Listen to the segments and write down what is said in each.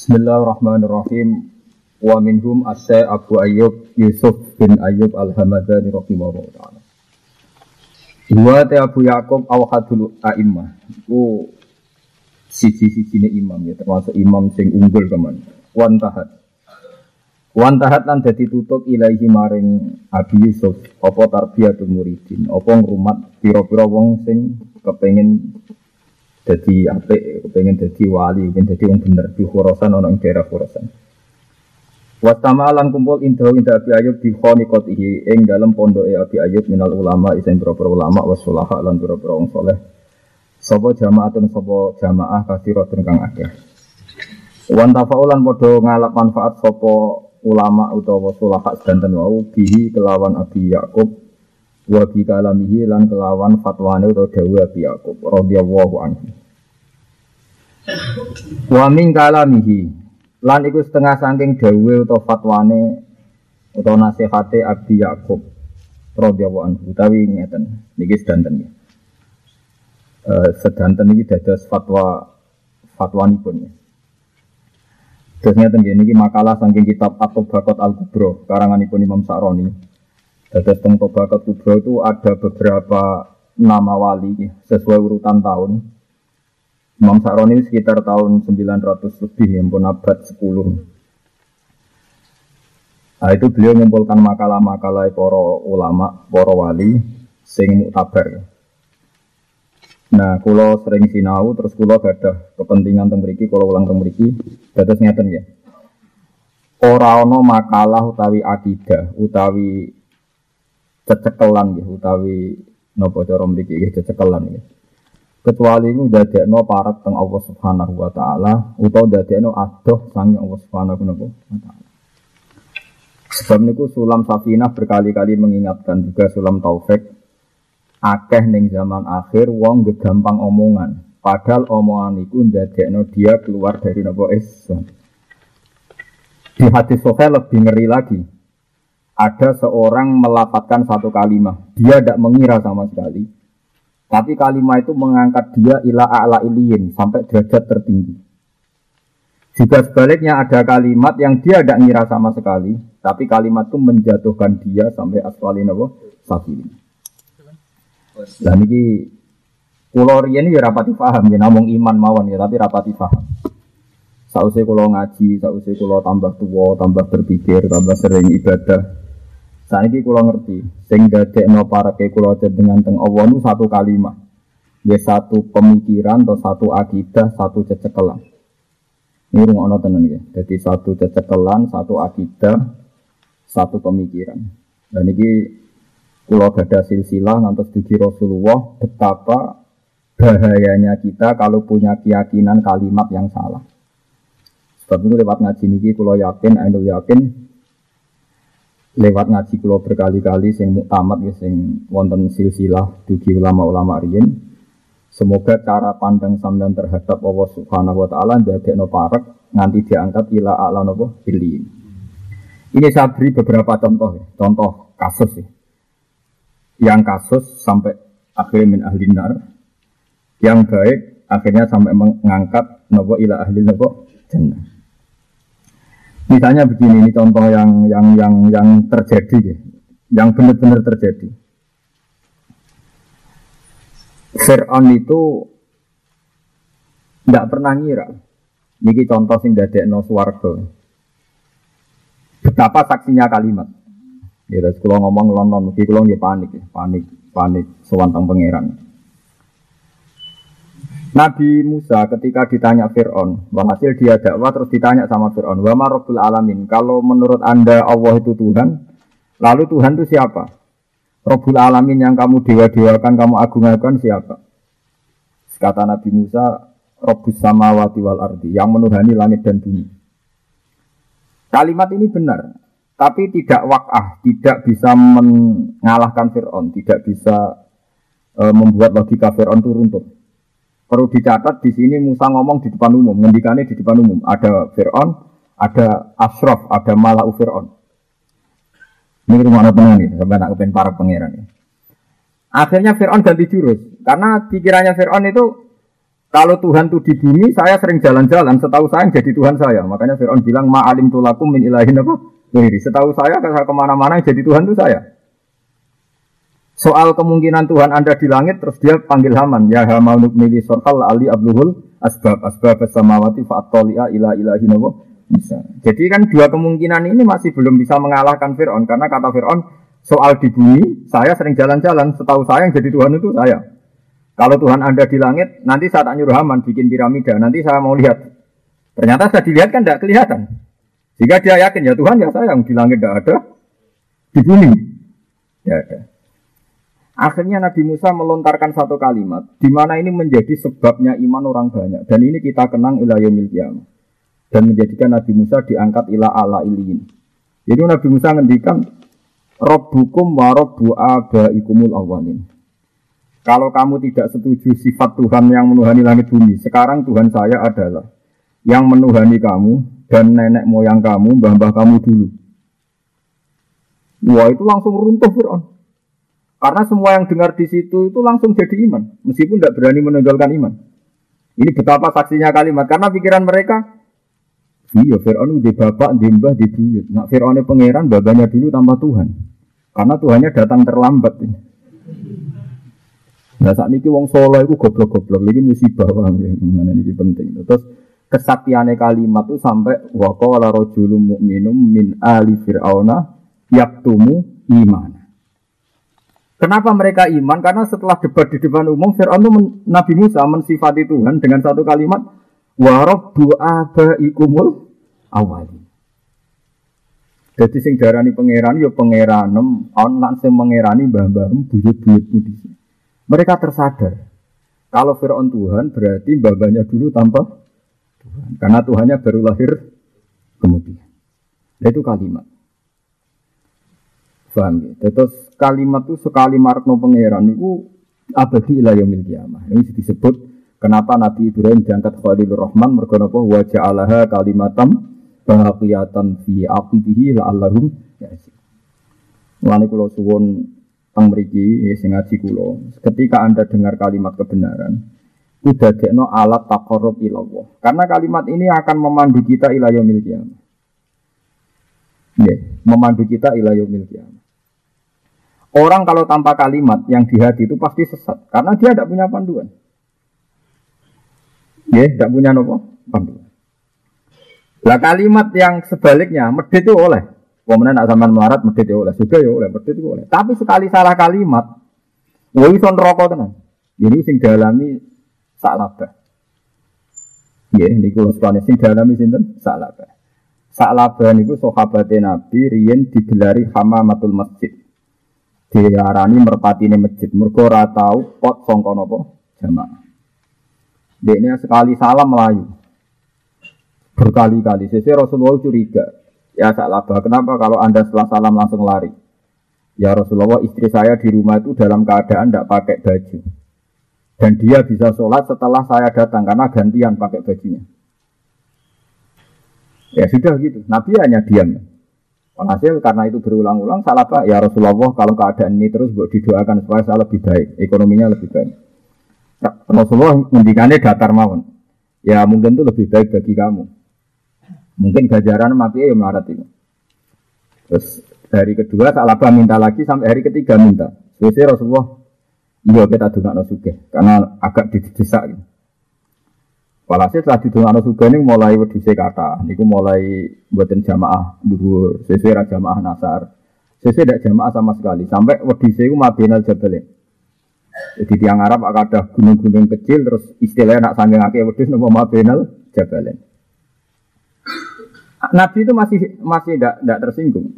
Bismillahirrahmanirrahim. Wa minhum asy Abu Ayyub Yusuf bin Ayyub Al-Hamadani rahimahullah taala. Wa ta Abu Yaqub awhadul a'immah. Iku siji-sijine imam ya termasuk imam sing unggul keman. Wan tahat. Wan tahat lan dadi tutup ilahi maring Abi Yusuf apa tarbiyatul muridin, apa ngrumat pira-pira wong sing kepengin jadi apik, kepengen jadi wali, pengen jadi yang bener di Khurasan orang daerah Khurasan. Wasama lan kumpul indah indah Abi Ayub di khoniqotihi ing dalam pondok Abi Ayub minal ulama isen beberapa ulama wasulaha lan beberapa orang soleh. Sopo jamaatun sopo jamaah kasiratun kang akeh. Wan tafaulan podo ngalap manfaat sopo ulama utawa sulaha sedanten wau bihi kelawan Abi Yakub wa bi kalamihi lan kelawan fatwane utawa dawuh Abi Yakub radhiyallahu anhu. Wa min kalamihi lan iku setengah saking dawuh utawa fatwane utawa nasihate Abi Yakub radhiyallahu anhu utawi ngeten niki sedanten ya. Uh, sedanten iki dados fatwa fatwanipun ya. Terus ngeten niki makalah saking kitab At-Tabaqat Al-Kubra karanganipun Imam Sa'roni. Dados teng Tabaqat Kubra itu ada beberapa nama wali sesuai urutan tahun. Imam Sa'roni sekitar tahun 900 lebih, ya pun abad 10. Nah itu beliau mengumpulkan makalah-makalah para ulama, para wali, sing muktabar. Nah, kulo sering sinau, terus kulo ada kepentingan tentang mriki, kulo ulang tentang mriki, dados ya. Ora makalah utawi akidah, utawi cecekelan ya, utawi napa cara mriki nggih cecekelan ya kecuali itu dadekno parat teng Allah Subhanahu wa taala utawa dadekno adoh sangi Allah Subhanahu wa taala. Sebab niku sulam safinah berkali-kali mengingatkan juga sulam taufik akeh ning zaman akhir wong gampang omongan. Padahal omongan itu dadekno dia keluar dari nopo Islam. Di hadis sahih lebih ngeri lagi. Ada seorang melafatkan satu kalimat, dia tidak mengira sama sekali tapi kalimat itu mengangkat dia ila a'la iliyin sampai derajat tertinggi. Jika sebaliknya ada kalimat yang dia tidak ngira sama sekali, tapi kalimat itu menjatuhkan dia sampai asfalin apa? Safilin. Dan ini pulau ini ya rapati paham ya namung iman mawon ya tapi rapati paham. Sausai kulo ngaji, sausai kulo tambah tua, tambah berpikir, tambah sering ibadah, saat ini kulo ngerti, sing no para ke kulo dengan teng Allah satu kalimat, ya satu pemikiran atau satu akidah, satu cecekelan. Ini rumah tenan ya. Jadi satu cecekelan, satu akidah, satu pemikiran. Dan ini kulo gada silsilah ngantos dugi Rasulullah betapa bahayanya kita kalau punya keyakinan kalimat yang salah. Sebab itu lewat ngaji niki kulo yakin, ainul yakin lewat ngaji kulo berkali-kali sing muktamad ya sing wonten silsilah dugi ulama-ulama riyin semoga cara pandang sampean terhadap Allah Subhanahu wa taala ndadekno parek nganti diangkat ila a'la napa? Bilin ini saya beri beberapa contoh ya. contoh kasus ya. yang kasus sampai akhirnya min ahli nar. Yang baik akhirnya sampai mengangkat nopo ila ahli nopo jannah Misalnya begini, ini contoh yang yang yang yang terjadi, ya. yang benar-benar terjadi. Fir'aun itu tidak pernah ngira. Ini contoh sing no swarga. Betapa saksinya kalimat. Ya, kalau ngomong London, mungkin kalau nggak panik, panik, panik, sewantang pangeran. Nabi Musa ketika ditanya Fir'aun, hasil dia dakwah terus ditanya sama Fir'aun, wa Rabbul Alamin, kalau menurut anda Allah itu Tuhan, lalu Tuhan itu siapa? Rabbul Alamin yang kamu dewa-dewakan, kamu agung-agungkan siapa? Kata Nabi Musa, Rabbus samawati wal ardi, yang menuhani langit dan bumi. Kalimat ini benar, tapi tidak wakah, tidak bisa mengalahkan Fir'aun, tidak bisa e, membuat logika Fir'aun itu runtuh. Perlu dicatat di sini Musa ngomong di depan umum, ngendikannya di depan umum. Ada Fir'aun, ada Ashraf, ada Malau Fir'aun. Ini rumah tenang nih, sampai nak kepen para pangeran. Ya. Akhirnya Fir'aun ganti jurus, karena pikirannya Fir'aun itu Kalau Tuhan itu di bumi, saya sering jalan-jalan. Setahu saya jadi Tuhan saya. Makanya Fir'aun bilang, ma'alim tulakum min ilahin apa? Setahu saya, saya ke mana-mana jadi Tuhan itu saya. Soal kemungkinan Tuhan Anda di langit, terus dia panggil Haman. Ya Haman nukmili sorkal ali abluhul asbab. Asbab samawati fa'atoli'a ila ilahin apa? Bisa. Jadi kan dua kemungkinan ini masih belum bisa mengalahkan Fir'aun. Karena kata Fir'aun, soal di bumi, saya sering jalan-jalan. Setahu saya yang jadi Tuhan itu saya. Kalau Tuhan Anda di langit, nanti saat nyuruh Haman bikin piramida, nanti saya mau lihat. Ternyata saya dilihat kan tidak kelihatan. Jika dia yakin, ya Tuhan ya saya yang di langit tidak ada, di bumi. Ya ada. Akhirnya Nabi Musa melontarkan satu kalimat, di mana ini menjadi sebabnya iman orang banyak. Dan ini kita kenang ilayomil qiyamah. Dan menjadikan Nabi Musa diangkat ila ala iliin. Jadi Nabi Musa ngendikan, Robbukum wa robbu abaikumul awalin. Kalau kamu tidak setuju sifat Tuhan yang menuhani langit bumi, sekarang Tuhan saya adalah yang menuhani kamu dan nenek moyang kamu, mbah-mbah kamu dulu. Wah itu langsung runtuh Fir'aun. Karena semua yang dengar di situ itu langsung jadi iman, meskipun tidak berani menonjolkan iman. Ini betapa saksinya kalimat, karena pikiran mereka, iya Fir'aun di bapak, di mbah, di buyut. Nah Fir'aun pangeran, babanya dulu tanpa Tuhan. Karena Tuhannya datang terlambat. Nah saat ini wong solo itu goblok-goblok, ini musibah paham ya, ini penting. Terus kesaktiannya kalimat itu sampai waqala rojulum mu'minum min ali fir'auna yaktumu iman. Kenapa mereka iman? Karena setelah debat di depan umum, Fir'aun itu Nabi Musa mensifati Tuhan dengan satu kalimat, Warabbu abaikumul awali. Jadi sing darani pangeran ya pangeranem, on lan sing mengerani mbah-mbahmu buyut-buyut budi. Mereka tersadar. Kalau Fir'aun Tuhan berarti babanya dulu tanpa Tuhan. Karena Tuhannya baru lahir kemudian. Itu kalimat. Paham ya? Terus kalimat itu sekali markno pangeran itu abadi ila yaumil kiamah. Ini disebut kenapa Nabi Ibrahim diangkat Khalilur Rahman mergo napa wa ja'alaha kalimatam baqiyatan fi aqibihi la'allahum ya'lamun. Mulane kula suwun teng mriki sing ngaji kula ketika Anda dengar kalimat kebenaran udah dekno alat takorup ilallah karena kalimat ini akan memandu kita ila yaumil qiyamah yeah, memandu kita ila yaumil Orang kalau tanpa kalimat yang di hati itu pasti sesat karena dia tidak punya panduan. Ya, tidak punya nopo panduan. Lah kalimat yang sebaliknya medit itu oleh Kemudian nak zaman melarat medit ya oleh, juga ya oleh, medit itu oleh. Tapi sekali salah kalimat, woi son rokok tenan. Ini sing dalami sak. Ya, ini kalau sekalian sing dalami sinten sak labah. Sak labah niku sahabate Nabi riyen digelari hamamatul masjid. Diarani merpatine masjid. Mergo ora tau pot sangka napa jamaah. Dekne sekali salam melayu. Berkali-kali. Sese Rasulullah curiga. Ya labah. Kenapa kalau Anda setelah salam langsung lari? Ya Rasulullah istri saya di rumah itu dalam keadaan tidak pakai baju. Dan dia bisa sholat setelah saya datang karena gantian pakai bajunya. Ya sudah gitu. Nabi hanya diam. Hasil karena itu berulang-ulang salah pak ya Rasulullah kalau keadaan ini terus buat didoakan supaya saya lebih baik, ekonominya lebih baik. Rasulullah ngendikannya datar mawon. Ya mungkin itu lebih baik bagi kamu. Mungkin gajaran mati ya melarat itu. Terus hari kedua Salabah minta lagi sampai hari ketiga minta. Selesai Rasulullah, iya kita dengar no karena agak didesak. Gitu. Walhasil setelah didongak no ini mulai wedhuse kata, niku mulai buatin jamaah dulu, sesuai jamaah nasar. Sesuai tidak jamaah sama sekali, sampai wedhuse itu mabinal jabal. Jadi tiang Arab ada gunung-gunung kecil, terus istilahnya nak sanggeng akeh wedhus nopo mabinal jabalen. Nabi itu masih masih tidak tersinggung.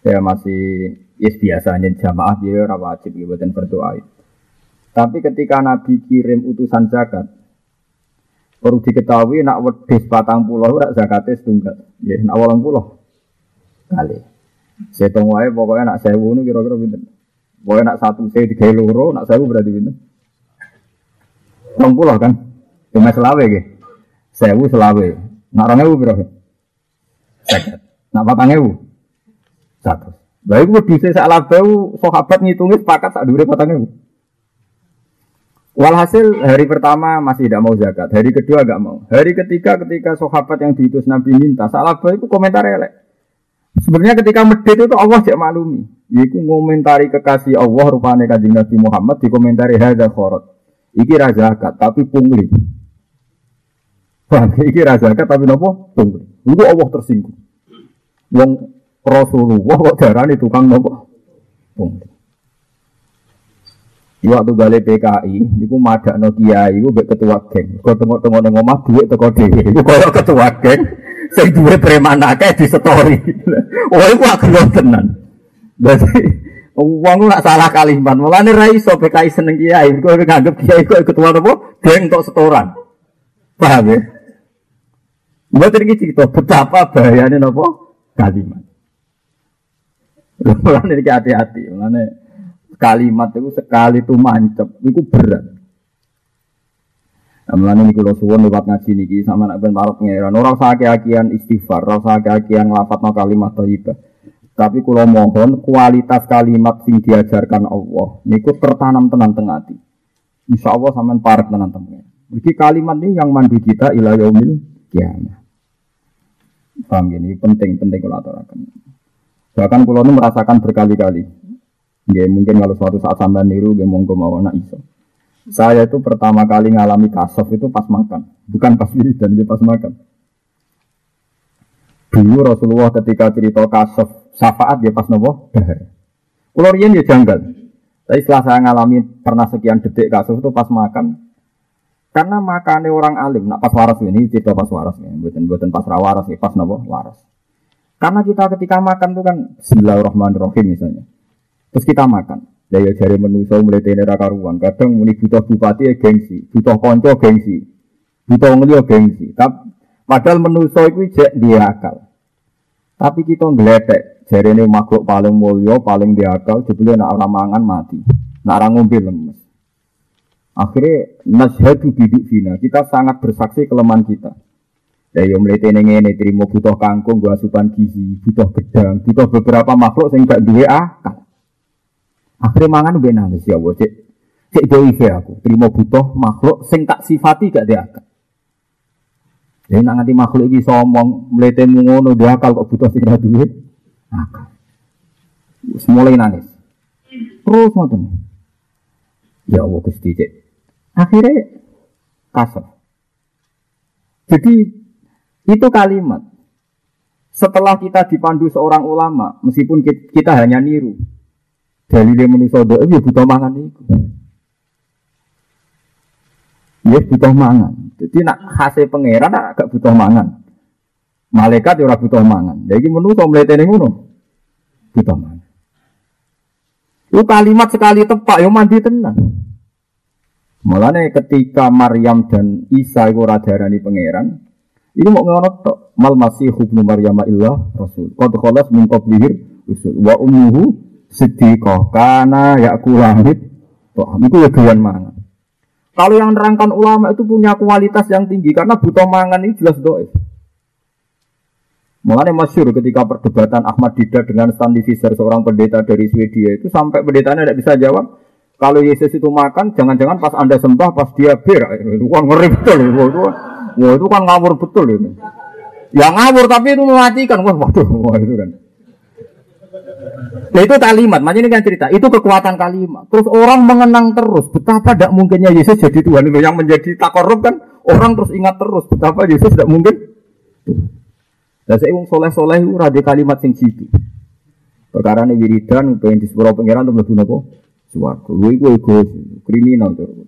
Ya masih yes biasanya jamaah dia wajib buatan berdoa. Tapi ketika Nabi kirim utusan zakat, perlu diketahui nak wedhus patang pulau rak zakatnya setunggal. Ya nak walang pulau kali. Saya tunggu aja pokoknya nak sewu ini kira-kira binten. Pokoknya nak satu saya tiga loro, nak sewu berarti binten. Tong pulau kan, cuma selawe gitu. Sewu selawe. Nak orang ewu? Seket. Nak patang ewu. Satu. Baik gue bisa salah bau sahabat ngitungnya sepakat saat dulu patang ewu. Walhasil hari pertama masih tidak mau zakat, hari kedua agak mau. Hari ketiga ketika sahabat yang diutus Nabi minta, salah itu komentar elek. Sebenarnya ketika medit itu Allah cek maklumi. Iku ngomentari kekasih Allah rupanya kanjeng Nabi Muhammad dikomentari hadza khorot. Iki zakat tapi pungli. Paham? Iki zakat tapi nopo pungli. Itu Allah tersinggung. Wong Rasulullah kok darani tukang nopo pungli. Waktu balik PKI, niku madak no kiai, iku ketua geng. Kau tengok-tengok neng omah duit teko dhewe. Iku kaya ketua geng, sing duwe preman akeh di story. Oh, iku agak tenan. Berarti uang nak salah kalimat. Mulane ra iso PKI seneng kiai, kau nganggep kiai kok ketua apa? Geng tok setoran. Paham ya? Buat ini cerita betapa bahayanya nopo kalimat. Mulane iki hati-hati. Mulane kalimat itu sekali itu mancep, itu berat. Amalane niku kula suwun lewat ngaji niki sama nak ben parok ngeran. Ora usah akian istighfar, ora usah akian nglafatno kalimat thayyibah. Tapi kula mohon kualitas kalimat sing diajarkan Allah niku tertanam tenan teng ati. Insyaallah sampean parek tenan temen. Iki kalimat ini yang mandu kita ila yaumil kiamah. Paham ini penting penting kalau. Bahkan kalau ini merasakan berkali-kali. Ya mungkin kalau suatu saat sampai niru, ya monggo mau anak iso. Saya itu pertama kali ngalami kasof itu pas makan, bukan pas wiridan, ya pas makan. Dulu Rasulullah ketika cerita kasof syafaat ya pas nopo dahar. Kulo ya janggal. Tapi setelah saya ngalami pernah sekian detik kasof itu pas makan, karena makannya orang alim, nak pas waras ini cerita pas waras ya, buatan buatan pas rawaras pas nopo waras. Karena kita ketika makan itu kan Bismillahirrahmanirrahim misalnya. Terus kita makan. Daya jari menuso mulai tene karuan. Kadang muni butuh bupati ya gengsi, butuh konco gengsi, butuh ngelio gengsi. Tapi padahal menuso itu jek dia akal. Tapi kita ngeletek, jari ini makhluk paling mulia, paling dia akal, jebule nak orang mangan mati, nak orang ngombe lemes. Akhirnya nashadu biduk fina, kita sangat bersaksi kelemahan kita. Ya yo mlete ning ngene trimo butuh kangkung, gua asupan gizi, butuh gedang, butuh beberapa makhluk sing gak duwe. Akhirnya mangan gue nangis ya Allah, cek cek jauh aku, terima butuh makhluk sing tak sifati gak dia akal. Jadi nak nganti makhluk ini somong, melete ngono dia akal kok butuh sing duit, akal. Mulai nangis. Terus ngoten. Ya Allah Gusti cek. Akhirnya kasar. Jadi itu kalimat. Setelah kita dipandu seorang ulama, meskipun kita hanya niru, dalile manusa doa ya butuh mangan iku. Ya butuh mangan. Jadi nak hasil pangeran agak butuh mangan. Malaikat ya ora butuh mangan. Lha iki manusa mletene ngono. Butuh mangan. Itu kalimat sekali tepak ya mandi tenang. Mulane ketika Maryam dan Isa itu radarani pangeran, ini mau ngono tok. Mal masih ibnu Maryam illah rasul. Qad khalas min usul wa ummuhu sedekah karena ya kulahit toh itu ya doyan mangan. Kalau yang nerangkan ulama itu punya kualitas yang tinggi karena butuh mangan ini jelas doa Mengenai masyur ketika perdebatan Ahmad Dida dengan Stanley Fisher seorang pendeta dari Swedia itu sampai pendetanya tidak bisa jawab kalau Yesus itu makan jangan-jangan pas anda sembah pas dia bir. Itu kan ngeri betul itu, itu, wah, itu kan ngawur betul ini ya ngawur tapi itu mematikan. Waduh wah, itu kan Nah itu kalimat, makanya ini kan cerita. Itu kekuatan kalimat. Terus orang mengenang terus betapa tidak mungkinnya Yesus jadi Tuhan itu yang menjadi tak korup kan orang terus ingat terus betapa Yesus tidak mungkin. Dan saya ingin soleh soleh itu kalimat sing situ. Perkara ini wiridan, pengen di sebuah pengiran untuk melebu nopo suwargo. Gue gue egois, kriminal tuh.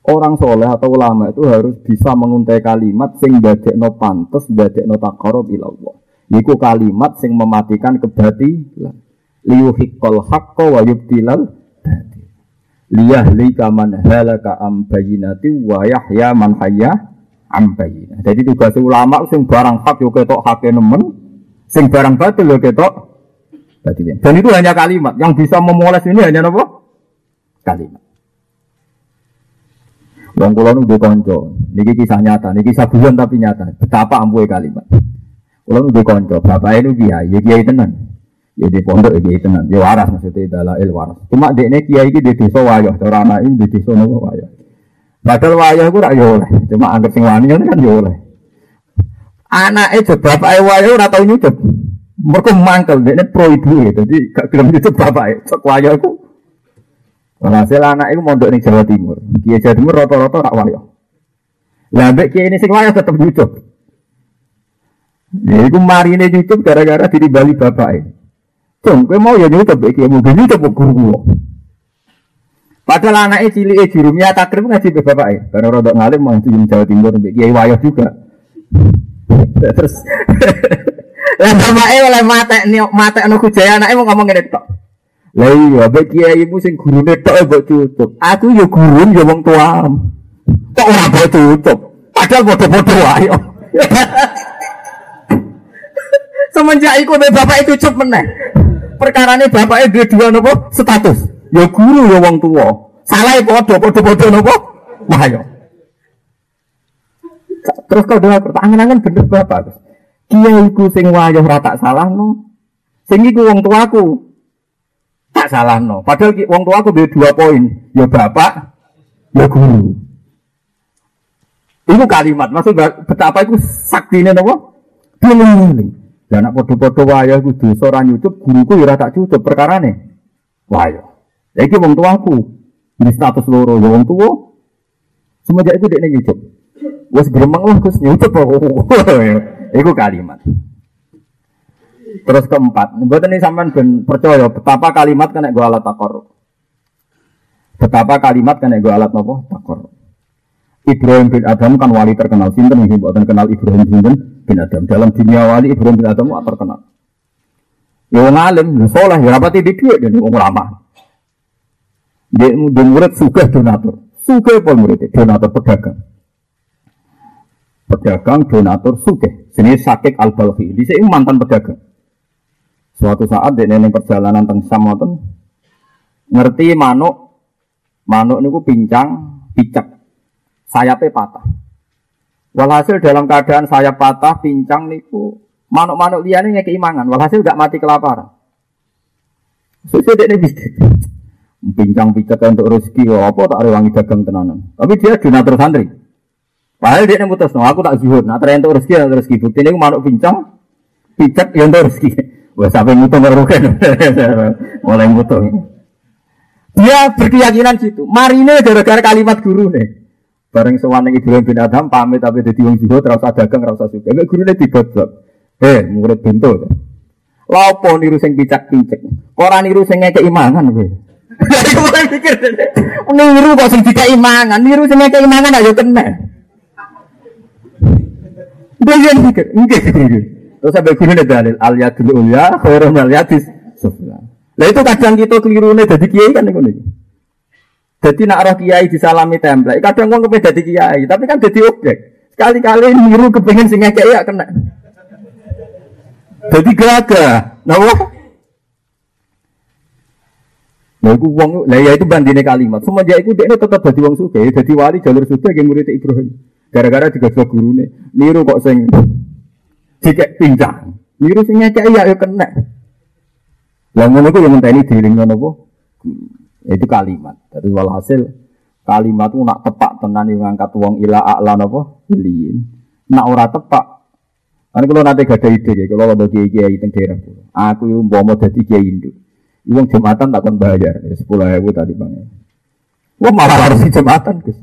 Orang soleh atau ulama itu harus bisa menguntai kalimat sing dadek no pantes, dadek no takarub ilallah. Iku kalimat sing mematikan kebatilan liyuhiqqal haqqo wa yubtilal batil liyahlika man halaka am bayinati wa yahya man hayya am jadi tugas ulama sing barang hak yo ketok hak nemen. Sing barang batil yo ketok batil dan itu hanya kalimat. Yang bisa memoles ini hanya apa? Kalimat. Wong kula nu kanca, niki kisah nyata, niki kisah bulan tapi nyata. Betapa ampuhe kalimat. Kula nu kanca, bapak itu kiai, ya kiai tenan. Ya di pondok iki tenan, ya waras maksudnya dalail waras. Cuma dekne kiai iki di desa wayah, cara anak iki di desa nopo wayah. Padahal wayah ku rak oleh, cuma anggap sing wani kan yo oleh. Anake je bapake wayah ora tau nyucup. Mergo mangkel dekne pro ibu ya, dadi gak gelem nyucup bapake. Cok wayah ku Walhasil anak itu mondok ning Jawa Timur. Kiai Jawa Timur rata-rata rak wayah. Lah kiai ini sing wayah tetep nyucup. Ya iku marine nyucup gara-gara bali bapake. Cung, kowe mau ya nyucup iki mau nyucup guru guru. Padahal anaknya cilik jurumnya takrib ngaji be bapake. Karena rodok ngalim mau di Jawa Timur kiai wayah juga. Terus Lah bapake oleh mate mate anu kujaya anake mau ngomong ngene tok. Lah iya, mbek kiai ibu sing gurune tok e mbok cucup. Aku ya guru ya wong tuam. Kok ora mbok cucup? Padahal padha-padha wae. Semenjak iku bapak itu cucup meneh. Perkarane bapaknya dua dua nopo status. Ya guru ya wong tua. Salah ya padha padha-padha nopo? Wah ya. Terus kau doa angen-angen bener bapak. Kiai iku sing wayah ora tak no. Sing iku wong tuaku tak salah no. Padahal wong tua aku dua poin, ya bapak, ya guru. Itu kalimat, maksud betapa itu sakti ini nopo? Piling-piling. Dan anak podo-podo wayah itu dosa ora nyucup, guruku ya tak cucup perkara nih. Wayah. Ya iki wong tuaku. Ini status loro ya wong tua. Semenjak itu dia nyucup. Wes gremeng lah Gus nyucup Iku kalimat. Terus keempat, buat ini sampean ben percaya betapa kalimat kena gue alat takor. Betapa kalimat kena gue alat nopo takor. Ibrahim bin Adam kan wali terkenal sinten ini buatan kenal Ibrahim bin, bin Adam dalam dunia wali Ibrahim bin Adam terkenal. Ya wong alim, ya soleh, ya rapati di duit dan wong lama. Dia, dia murid suka donatur, suka pun murid donatur pedagang. Pedagang donatur suka, sini sakit al balfi, di sini mantan pedagang. Suatu saat di neneng perjalanan teng Samoten ngerti manuk manuk niku pincang picek sayapnya patah. Walhasil dalam keadaan sayap patah pincang niku manuk-manuk liane ngekei mangan. Walhasil gak mati kelaparan. Sesuai dia bisa pincang picek untuk rezeki apa tak rewangi dagang tenanan. Tapi dia donatur santri. Padahal dia mutus, no, aku tak zuhud. Nah, untuk rezeki, untuk rezeki. Bukti ini manuk pincang, picek, ya untuk rezeki. Wah sampai mutung merugikan, mulai mutung. Dia berkeyakinan situ. Marine gara-gara kalimat guru nih. Bareng sewaneng Ibrahim bin Adam pamit tapi jadi wong juga terus dagang terus suka. Mek gurune dibodok. Eh, murid pintu. Lapo niru sing picak-picek. Ora niru sing ngekeki mangan kowe. Mulai pikir niru kok sing dikeki mangan, niru sing ngekeki mangan ayo kena. Dia pikir, enggak, enggak. Terus sampai guru nih dalil al yadul ulya khairum al yadis. Lah itu kadang kita keliru nih jadi kiai kan nih Jadi nak roh kiai disalami template. Kadang uang kepengen jadi kiai, tapi kan jadi objek. Sekali-kali niru kepengen singa kiai ya kena. Jadi gagah. Nah, Nah, itu uang, lah ya itu bandingnya kalimat. Semenjak itu dia tetap jadi uang suka, jadi wali jalur suka yang murid Ibrahim. Gara-gara tiga guru nih, niru kok sing jika pincang. Niru sing ngekek ya ya kena. Lah ngono ku yang ngenteni diring ngono apa? Itu kalimat. Jadi walhasil kalimat itu nak tepak tenan yang ngangkat wong ila a'la napa? Iliin. Nak ora tepak Kan kalau nanti gak ada ide, kalau ada kiai kiai teng daerah aku yang mau jadi kiai induk. Uang jumatan tak akan bayar, ya, sepuluh ribu tadi bang. Wah malah harus jumatan gus.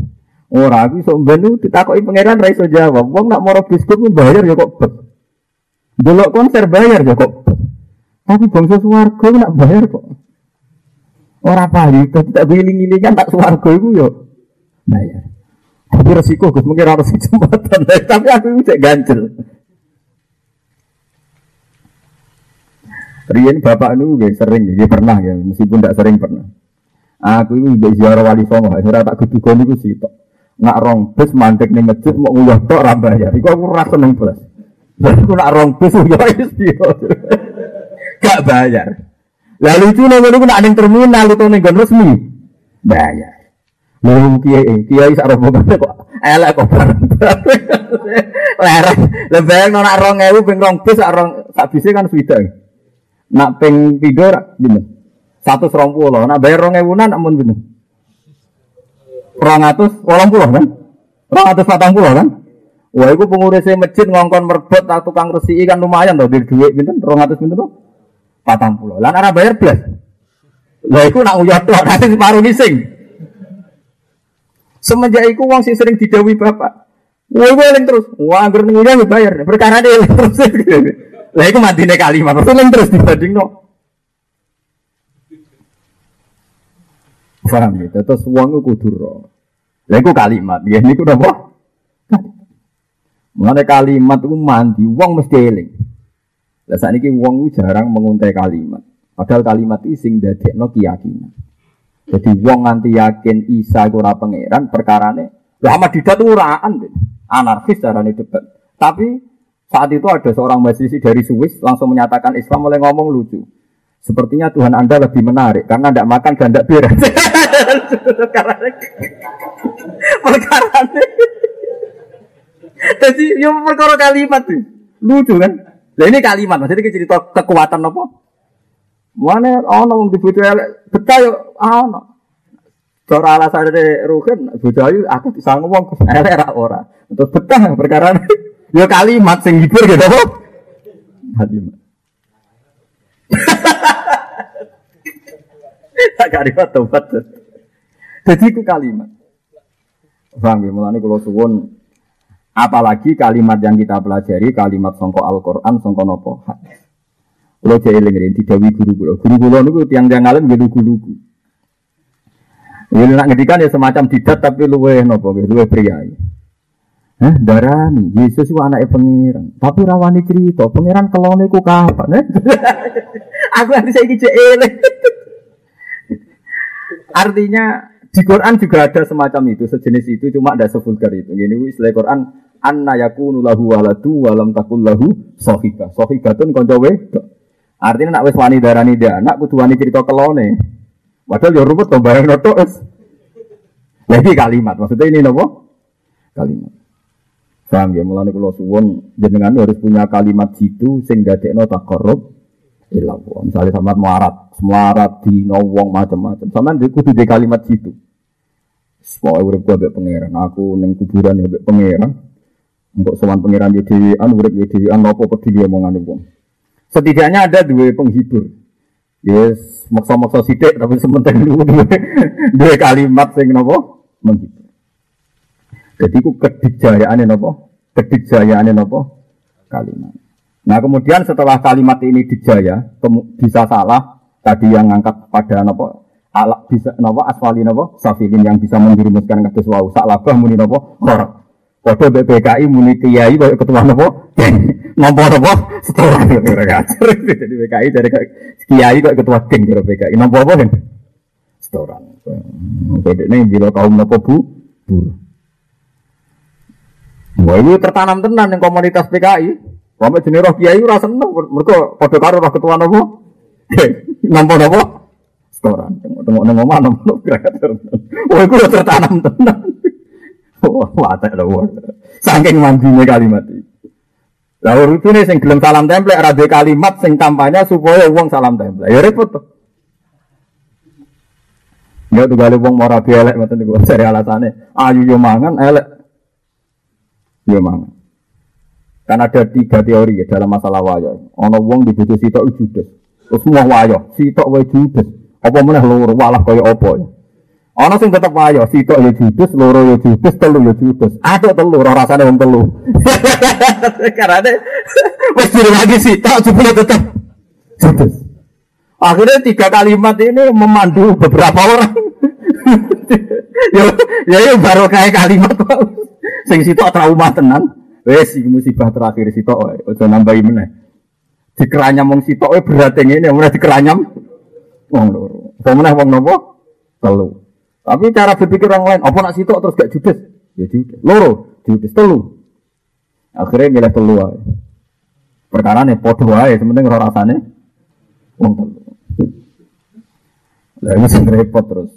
Orang aku sombenu ditakoki pangeran raiso jawab. Wong nak moro biskut bayar ya kok bet. Delok konser bayar ya kok. Tapi bangsa suwargo nak bayar kok. Orang pahli, tapi tak giling kan tak suwargo itu yo bayar. Tapi resiko gus mungkin harus jembatan, tapi aku bisa ganjel. Rian bapak nu gak sering, dia pernah ya, meskipun tidak sering pernah. Aku ini udah ziarah wali songo, saya tak keduga niku sih tok. Nak rong bus mantek nih masjid mau nguyah tok rambayar. Iku aku rasa neng plus. Aku nak rong bis ya wis Gak bayar. Lalu itu nunggu nunggu nak neng terminal itu neng resmi bayar. Lalu kiai kiai sak rombongan kok elek kok bareng. Lah bayang nak rong ewu ping rong bis rong sak bise kan sudah. Nak ping tidur gini. Satu serong pulau. Nak bayar rong ewunan amun gini. Rong atus, walang pulau kan? Rong atus patang pulau kan? Wah, itu pengurusnya masjid ngongkon merbot atau tukang resi kan lumayan tuh di duit binten, rong atus binten tuh patang pulau. Lan arah bayar belas. Lah, itu nak uyat tuh, nanti separuh ngising. Semenjak itu uang sing sering didawi bapak. Wah, gue terus. Wah, anggur nguyah bayar. Perkara dia terus. Lah, itu mati kalimat. Terus terus dibanding no. Paham gitu. Terus uang itu kudur. Lah, itu kalimat. Ya, udah apa? Mengenai kalimat itu mandi, uang mesti eling. Lah saat ini itu jarang menguntai kalimat. Padahal kalimat itu sing no keyakinan. Jadi uang nganti yakin Isa itu ora pangeran perkarane. Lah Ahmad Didat itu uraan anarkis carane debat. Tapi saat itu ada seorang mahasiswa dari Swiss langsung menyatakan Islam mulai ngomong lucu. Sepertinya Tuhan Anda lebih menarik karena tidak makan dan tidak beres. perkara jadi yang perkara kalimat lucu kan? Nah ini kalimat maksudnya kita cerita kekuatan apa? Mana ono wong dibutuh elek betah yo ono. Cara alasan dari Ruhin, budayu aku bisa ngomong elek ra ora. Terus betah perkara yo kalimat sing hibur gitu apa? Kalimat. Tak kalimat tobat. Jadi itu kalimat. Paham ya, mulane kalau suwun Apalagi kalimat yang kita pelajari, kalimat songko Al-Quran, songko nopo hadis. Kalau saya eling di Dewi guru guru, guru guru niku tiang-tiang alim gitu guru guru. Ini nak ngedikan ya semacam didat tapi luwe nopo, luwe priai. Eh, darani Yesus itu anaknya pangeran. Tapi rawani cerita, pangeran kelone ku kapan? Eh? Aku nanti saya kicik Artinya di Quran juga ada semacam itu, sejenis itu, cuma ada sevulgar itu. Ini istilah Quran, anna yakunu lahu waladu walam takul lahu sohiba. Sohibatun konco wedok. Artinya nak wis wani darani dia anak kudu wani cerita kelone. Padahal ya rumput to bareng wis. Lagi kalimat, maksudnya ini nopo? Kalimat. Paham ya, mulane kula suwun jenengan harus punya kalimat jitu sing dadekno takarrub ila Allah. Misalnya sama melarat, melarat di wong macam-macam. Sama dia kudu di kalimat jitu. Pokoknya urip gue ambek pangeran, aku neng kuburan ambek pangeran. Untuk sowan pangeran di dewan, urip di dewan, apa peduli omongan wong. Setidaknya ada dua penghibur. Yes, maksa-maksa sidik tapi sementing dulu dua, kalimat sing nopo menghibur. Jadi ku kedikjayaane nopo? Kedikjayaane nopo? Kalimat. Nah kemudian setelah kalimat ini dijaya, bisa salah tadi yang ngangkat pada nopo ala bisa nopo asfali nopo safilin yang bisa menjerumuskan kados wau saklabah muni nopo Kode BPKI muni kiai baik ketua nopo nopo nopo setelah ngajar jadi BPKI dari kiai kok ketua geng dari BPKI nopo apa kan setoran kode ini bila kaum nopo bu buru Wah ini tertanam tenan yang komunitas PKI. Wah jenis roh kiai rasa seneng. Mereka kode karo roh ketua nopo. Nopo nopo setoran. Tengok nang omah nang kreator. Wah, iku tertanam tenan. Watek lho. Saking mandine kalimat iki. Lah urutine sing gelem salam template ora kalimat sing kampanye supaya wong salam template. Ya repot to. Ya tuh wong mau rapi elek ngoten niku seri alasane. Ayu yo mangan elek. Yo mangan. Kan ada tiga teori ya dalam masalah wayo. Ono wong di bojo sitok judes. Terus semua wayo, sitok wae judes. Apa meneh loro walah kaya apa ya. Ana sing tetep ayo, sitok ya judes, loro ya judes, telu ya judes. Aduk telu ora rasane wong telu. Karena wis diri lagi sitok jebule tetep judes. Akhirnya tiga kalimat ini memandu beberapa orang. ya, ya, ya baru kayak kalimat sing sitok trauma tenan. Wes iki musibah terakhir sitok, ojo nambahi meneh. Dikeranyam wong sitok berat ini, mulai dikeranyam wong loro. Pemenah wong nopo? Telu. Tapi cara berpikir orang lain, apa nak sitok terus gak judes? Ya judes. Loro, judes telu. Akhirnya milih telu aja. Perkara nih podo aja, sementing ora rasane wong telu. Lah ini sing repot terus.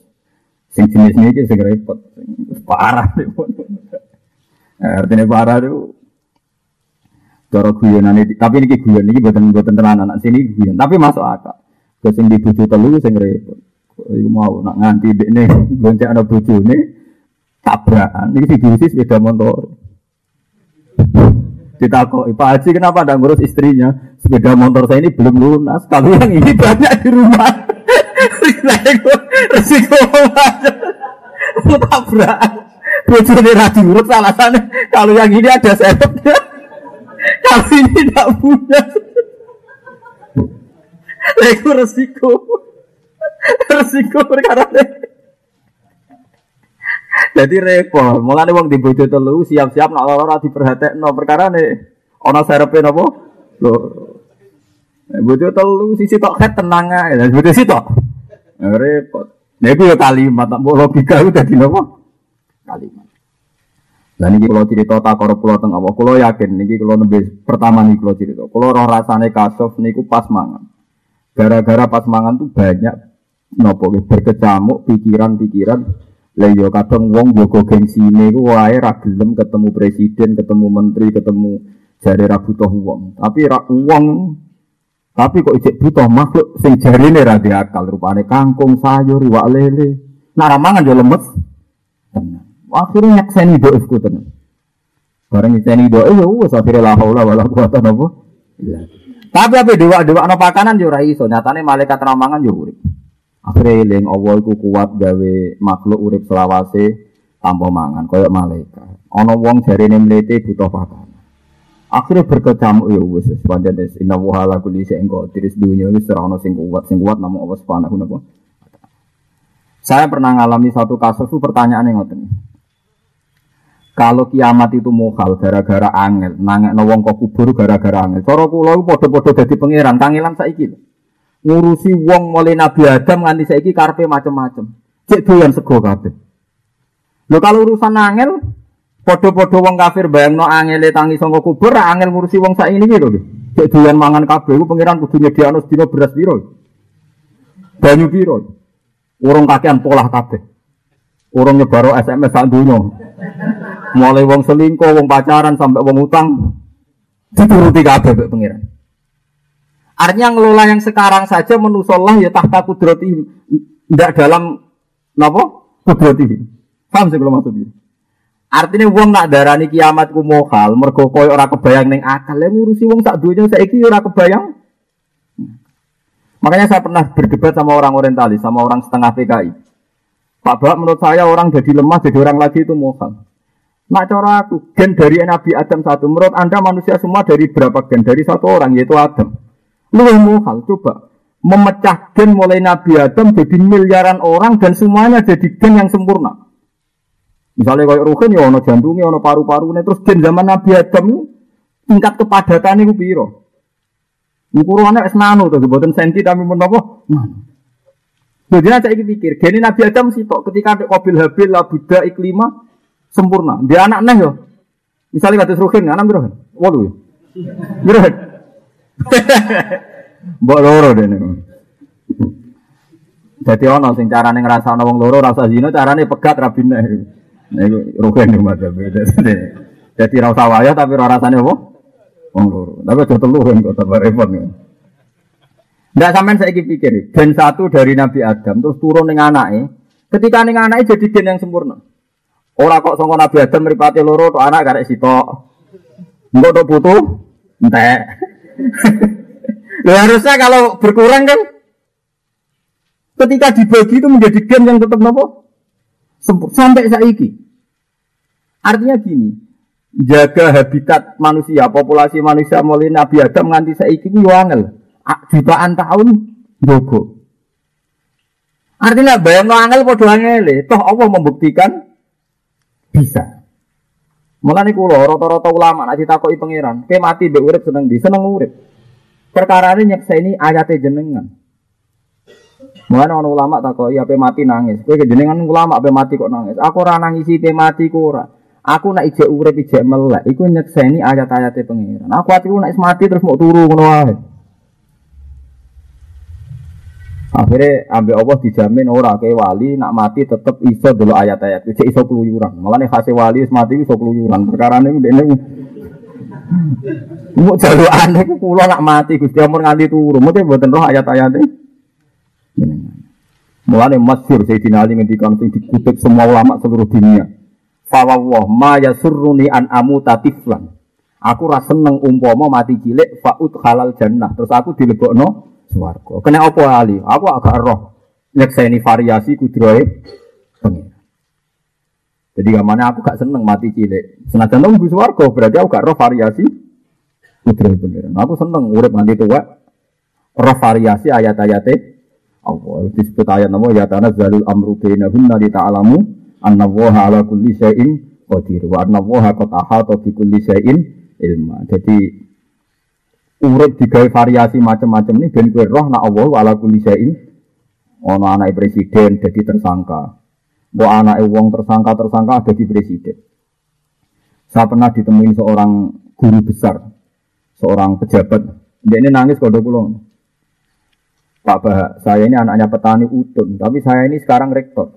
Sing jenis ini sing repot. Parah nih. Artinya parah itu Cara guyonan ini, tapi ini guyon ini buatan buatan tenan anak sini guyon, tapi masuk akal. Gue sing di bojo telu sing repot. Iku mau nak nganti dekne gonceng ana bojone tabrakan. Iki diusi sepeda motor. Ditakok, Pak Haji kenapa tidak ngurus istrinya? Sepeda motor saya ini belum lunas. Kalau yang ini banyak di rumah. Resiko, resiko tabrakan. Bojone ra diurut alasannya kalau yang ini ada serepnya. Kalau ini tidak punya. Lego resiko. Resiko perkara Jadi repot. Mulane wong di bojo telu siap-siap nak lara diperhatekno perkara ne ana serepe napa? Lho. Bojo telu sisi tok het tenang ae. Bojo sisi tok. Repot. Nek yo kalimat tak logika udah dadi napa? Kalimat. Dan ini kalau cerita tak korup pulau tengah, kalau yakin ini kalau nembe pertama nih kalau cerita, kalau roh rasane kasof niku pas mangan. Gara-gara pas mangan tuh banyak nopo berkecamuk pikiran-pikiran. Lah yo kadang wong jogo gengsine iku wae ra gelem ketemu presiden, ketemu menteri, ketemu jare ra butuh wong. Tapi ra wong tapi kok ijek butuh makhluk sing jarine ra akal rupane kangkung, sayur, iwak lele. Nah ra mangan yo lemes. Tenang. Akhirnya nyakseni doifku tenan. Bareng nyakseni doif ya wes akhirnya la haula wala quwata apa. Tapi apa dewa-dewa no pakanan yo ora iso. Nyatane malaikat ramangan yo urip. Akhirnya eling Allah iku kuat gawe makhluk urip selawase tanpa mangan koyo malaikat. Ana wong jarene mlete butuh pakanan. Akhirnya berkecamuk ya wis sepanjang des inna wa ala kulli syai'in qadir dunya wis ora sing kuat sing kuat namung Allah Subhanahu wa Saya pernah ngalami satu kasus itu pertanyaan yang ngoten. Kalau kiamat itu mokal gara-gara angel, nangek wong kok kubur gara-gara angel. Cara kula iku padha-padha dadi pangeran, kangelan saiki lho. Ngurusi wong mulai Nabi Adam nganti saiki karepe macem-macem. Cek doyan sego kabeh. Lho kalau urusan angel, padha-padha wong kafir bayangno angele tangi saka kubur, angel ngurusi wong saiki iki lho. Cek doyan mangan kabeh iku pangeran kudu nyediakno sedina beras piro. Banyu piro. Urung kakean polah kabeh. Urung nyebaro SMS sak dunya. Mulai wong selingkuh, wong pacaran sampai wong utang dituruti kabeh mbek pangeran. Artinya ngelola yang sekarang saja menusollah ya tahta kudrati tidak dalam napa kudrati. Paham sih kalau maksudnya? Artinya wong nak darani kiamat ku mohal, mergo koyo ora kebayang ning akal, yang ngurusi wong sak dunya saiki ora kebayang. Makanya saya pernah berdebat sama orang orientalis, sama orang setengah PKI. Pak Bak menurut saya orang jadi lemah, jadi orang lagi itu mohal. Nak cara aku, gen dari Nabi Adam satu. Menurut Anda manusia semua dari berapa gen? Dari satu orang, yaitu Adam. Lu hal coba. Memecah gen mulai Nabi Adam jadi miliaran orang dan semuanya jadi gen yang sempurna. Misalnya kayak Ruhin ya ono jantungnya, ono paru-paru, terus gen zaman Nabi Adam tingkat kepadatan itu piro. Ukurannya es nano tuh, buatan senti tapi menapa? Nano. Jadi saya pikir, gini Nabi Adam sih kok ketika ada Qabil Habil, Buddha, Iklima, sempurna. Dia anak neh yo. Misalnya kata Ruhin, anak berapa? Waduh. Berapa? Mbok loro dene. Jadi ono sing carane ngrasakno wong loro rasa zina carane pegat rabine. Nah iku yo Mas. Jadi ra usah wayah tapi ora rasane apa? Wong loro. Tapi aja telu kan kok tambah repot. Nggak sampean saya pikir, gen satu dari Nabi Adam terus turun dengan anaknya. Ketika dengan anaknya jadi gen yang sempurna. Ora kok sangka Nabi Adam mripate loro tok anak karek sitok. Engko tok putu entek. Lha harusnya kalau berkurang kan ketika dibagi itu menjadi gen yang tetap nopo sampai saiki. Artinya gini, jaga habitat manusia, populasi manusia mulai Nabi Adam nganti saiki ku yo angel. Jutaan tahun jogo. Artinya bayang angel padha angel, toh Allah membuktikan bisa. Mulane kula rata-rata ulama nek ditakoki pangeran, kowe mati mbek urip seneng di, seneng urip. Perkara ini nyekseni ayate jenengan. Mulane ana ulama takoki ape mati nangis. Kowe jenengan ulama ape mati kok nangis. Aku ora nangisi pe mati ku ora. Aku nak ijek urip ijek melek iku nyekseni ayat-ayate pangeran. Aku atiku nek mati terus mau turu ngono. Akhirnya ambil Allah dijamin ora kayak wali nak mati tetep iso dulu ayat-ayat. Cek iso keluyuran. Malah nih kasih wali mati iso keluyuran. Perkara ini udah ini Mau aneh ku kula nak mati Gusti ampun nganti turu. Mungkin mboten roh ayat-ayate. Mulane masyhur Sayyidina Ali ngendikan sing dikutip semua ulama seluruh dunia. Fawwah ma yasurruni an amuta tiflan. Aku ra seneng umpama mati cilik faut halal jannah. Terus aku dilebokno swarga. Kena apa Ali? Aku agak roh nyekseni variasi pengen. Jadi mana aku gak seneng mati cilik. Senajan nunggu swarga berarti aku gak roh variasi kudrohe pengen. Aku seneng urip nganti tua roh variasi ayat-ayate Allah disebut ayat nama ya tanah zalul amru bainahunna li ta'lamu anna waha ala kulli syai'in qadir wa anna waha qad ahata kulli syai'in ilma. Jadi urip digawe variasi macam-macam ini ben kowe roh nak Allah ala kulli syai'in Ono anak presiden jadi tersangka. Bo anak wong tersangka tersangka jadi presiden. Saya pernah ditemuin seorang guru besar, seorang pejabat. Dia ini nangis kode pulang. Pak Bah, saya ini anaknya petani utun, tapi saya ini sekarang rektor.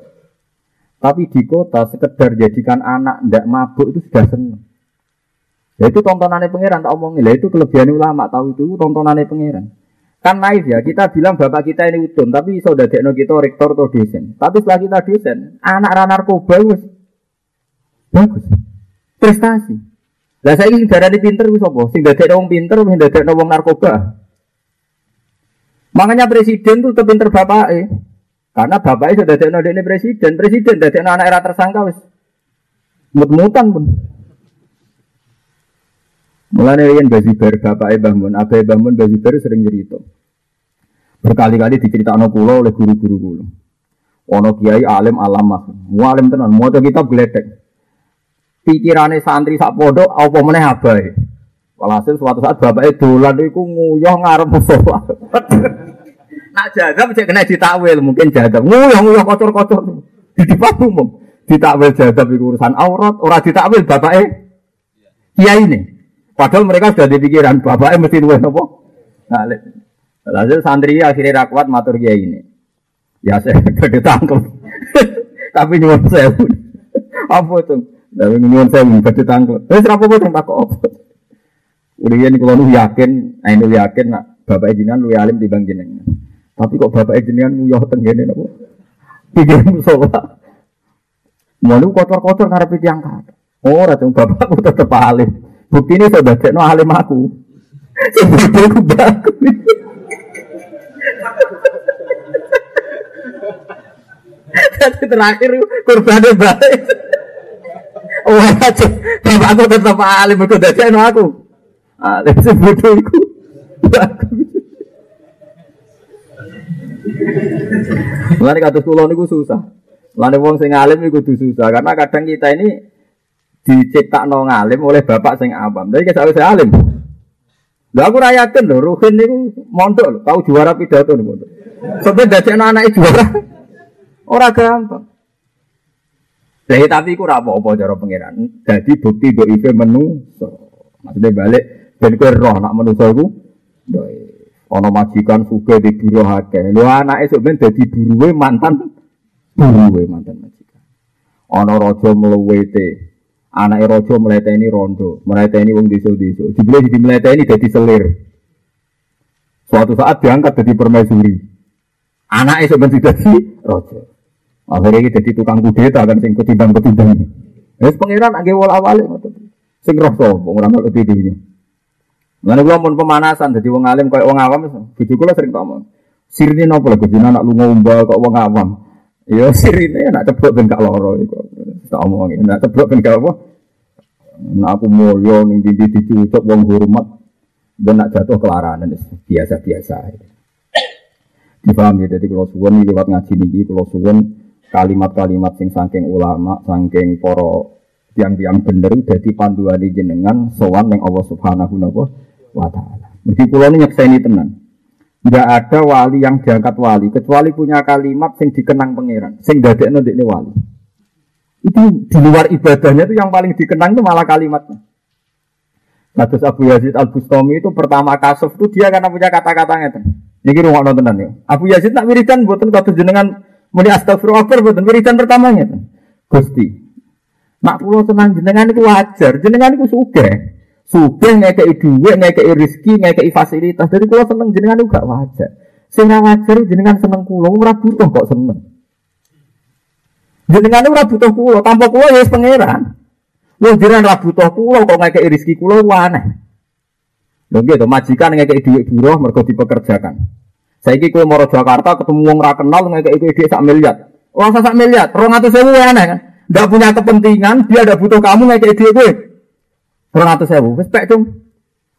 Tapi di kota sekedar jadikan anak ndak mabuk itu sudah senang. Ya itu tontonannya pangeran tak omongin. Lah itu kelebihan ulama tahu itu tontonannya pangeran. Kan naif ya, kita bilang bapak kita ini utun, tapi iso dadekno kita rektor atau dosen. Tapi setelah kita dosen, anak anak narkoba wis bagus. Prestasi. Lah saya ingin darah pinter wis apa? Sing dadekno wong pinter, sing dadekno wong narkoba. Makanya presiden tuh terpinter bapak eh. Karena bapak sudah dadekno ini presiden, presiden dadekno anak era tersangka wis mut-mutan pun. Mulane yen Bazibar bapake Mbah Mun, abahe Mbah Mun Bazibar sering cerita. Berkali-kali diceritakno kula oleh guru-guru kula. Ono kiai alim alamah, alim tenan, maca kitab gledek. Pikirane santri sak pondok apa meneh abahe. Walhasil suatu saat bapaknya dolan iku nguyah ngarep musola. Nak jaga cek kena ditakwil, mungkin jaga. Nguyah kotor-kotor. Di umum. Ditakwil jaga iku urusan aurat, ora ditakwil bapaknya. Kiai ini. Padahal mereka sudah dipikiran bapaknya mesti luwih nopo. Ngalim. Lalu santri akhirnya rakwat matur kiai ini. Ya saya gede tangkep. Tapi nyuwun saya Apa itu? Tapi nyuwun saya gede tangkep. Terus apa pun tak kok. Udah ini kalau lu yakin, nah ini yakin nak bapak jenengan lu alim di bang jenengan. Tapi kok bapak jenengan nguyah tenggene nopo? Pikir musola. Mau kotor-kotor ngarep tiang kata. Oh, racun bapakku tetep alim. Bukti ini sudah cek no alim aku. Seperti aku bagus. Tapi terakhir kurbannya baik. Oh, aja. Bapak aku tetap alim, aku udah cek no aku. Alim seperti aku. Bagus. Mulane kados kula niku susah. Mulane wong sing alim kudu susah karena kadang kita ini diciptakno ngalim oleh bapak sing awam. Tapi kisah saya alim. Lah aku ra yakin lho, Ruhin niku mondok lho, tau juara pidato niku. Sampai dadekno anake juara. Ora gampang. Jadi iya, tapi ku ora apa-apa cara pangeran. Jadi bukti do ife menu. Maksudnya balik ben kowe roh nak manusa iku ana majikan suge di buruh akeh. Lho anake sok ben dadi buruwe mantan buruwe mantan majikan. Ana raja mluwete anak rojo meleteni rondo, meleteni wong desa-desa. Dibeli di meleteni jadi selir. Suatu saat diangkat jadi permaisuri. Anak itu sebenarnya jadi rojo. Akhirnya ini jadi tukang kudeta kan sing ketimbang ketimbang. Wes pangeran agak wal awal sing roh sapa ora ono videonya. Lalu gua mau pemanasan, jadi wong alim kayak wong awam, bujuk gua sering ngomong. Sirine nopo lho, jadi anak lu ngombal kok wong awam. Iya sirine nak ceblok ben gak loro iku. Tak omongin, nak ceblok ben gak apa. Nak aku mulya ning ndi dicucuk wong hormat dan nak jatuh kelaranan biasa-biasa. Dipaham ya, jadi kalau suwun lewat ngaji niki, kalau suwun kalimat-kalimat sing saking ulama, saking poro tiang-tiang bener jadi panduan di jenengan sowan yang Allah Subhanahu wa taala. Mesti kula ini nyekseni tenan. Tidak ada wali yang diangkat wali kecuali punya kalimat sing dikenang pangeran, sing dadekno ini wali. Itu di luar ibadahnya itu yang paling dikenang itu malah kalimatnya. Kasus Abu Yazid Al Bustami itu pertama kasus itu dia karena punya kata-katanya itu. Ini rumah nontonan ya. Abu Yazid nak wiridan buatan kasus jenengan muni astagfirullah buatan wiridan pertamanya itu. Gusti. Nak pulau tenang jenengan itu wajar, jenengan itu suge. Sugih ngekei dhuwit, ngekei rezeki, ngekei fasilitas. Jadi kula seneng jenengan juga wajar. Sing wajar jenengan seneng kula, ora butuh kok seneng. Jenengan ora butuh kula, tanpa kula ya pangeran. Wong jenengan ora butuh kula kok ngekei rezeki kula aneh. Lho gitu, majikan ngekei dhuwit buruh mergo dipekerjakan. Saiki kowe moro Jakarta ketemu wong ra kenal ngekei kowe dhuwit sak miliar. Wong sak miliar, 200.000 aneh kan. Nggak punya kepentingan, dia ada butuh kamu ngekei dhuwit kowe. Orang atas sewu, pek dong.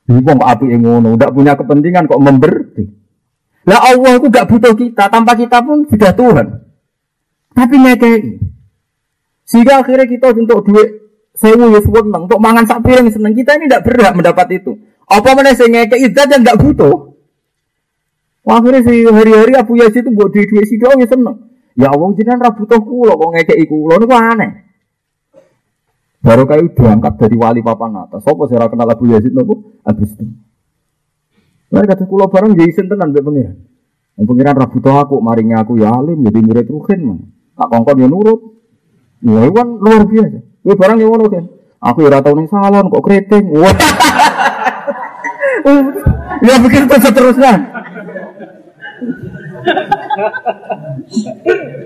Bingung kok api ngono, tidak punya kepentingan kok memberi. Lah Allah itu gak butuh kita, tanpa kita pun sudah Tuhan. Tapi ngekei. Sehingga akhirnya kita untuk duit sewu ya seneng, untuk mangan sak piring seneng. Kita ini tidak berhak mendapat itu. Apa mana saya ngekei zat yang gak butuh. Wah, akhirnya si hari-hari Abu Yazid itu buat duit duit si doang ya seneng. Ya Allah jenengan ra butuh kula kok ngekei kula niku aneh. Baru kayu diangkat dari wali papan atas. Sopo sih kenal Abu Yazid nopo? Abis itu. Mereka kata kulo bareng jadi tenan mbek pengiran. Yang pengiran rabu toh aku, marinya aku ya alim, jadi murid ruhin mah. Tak kongkon ya nurut. Ya kan luar biasa. Gue barang yang ngono kan. Aku ya tau ning salon kok keriting. Wah. ya pikir terus terusnya.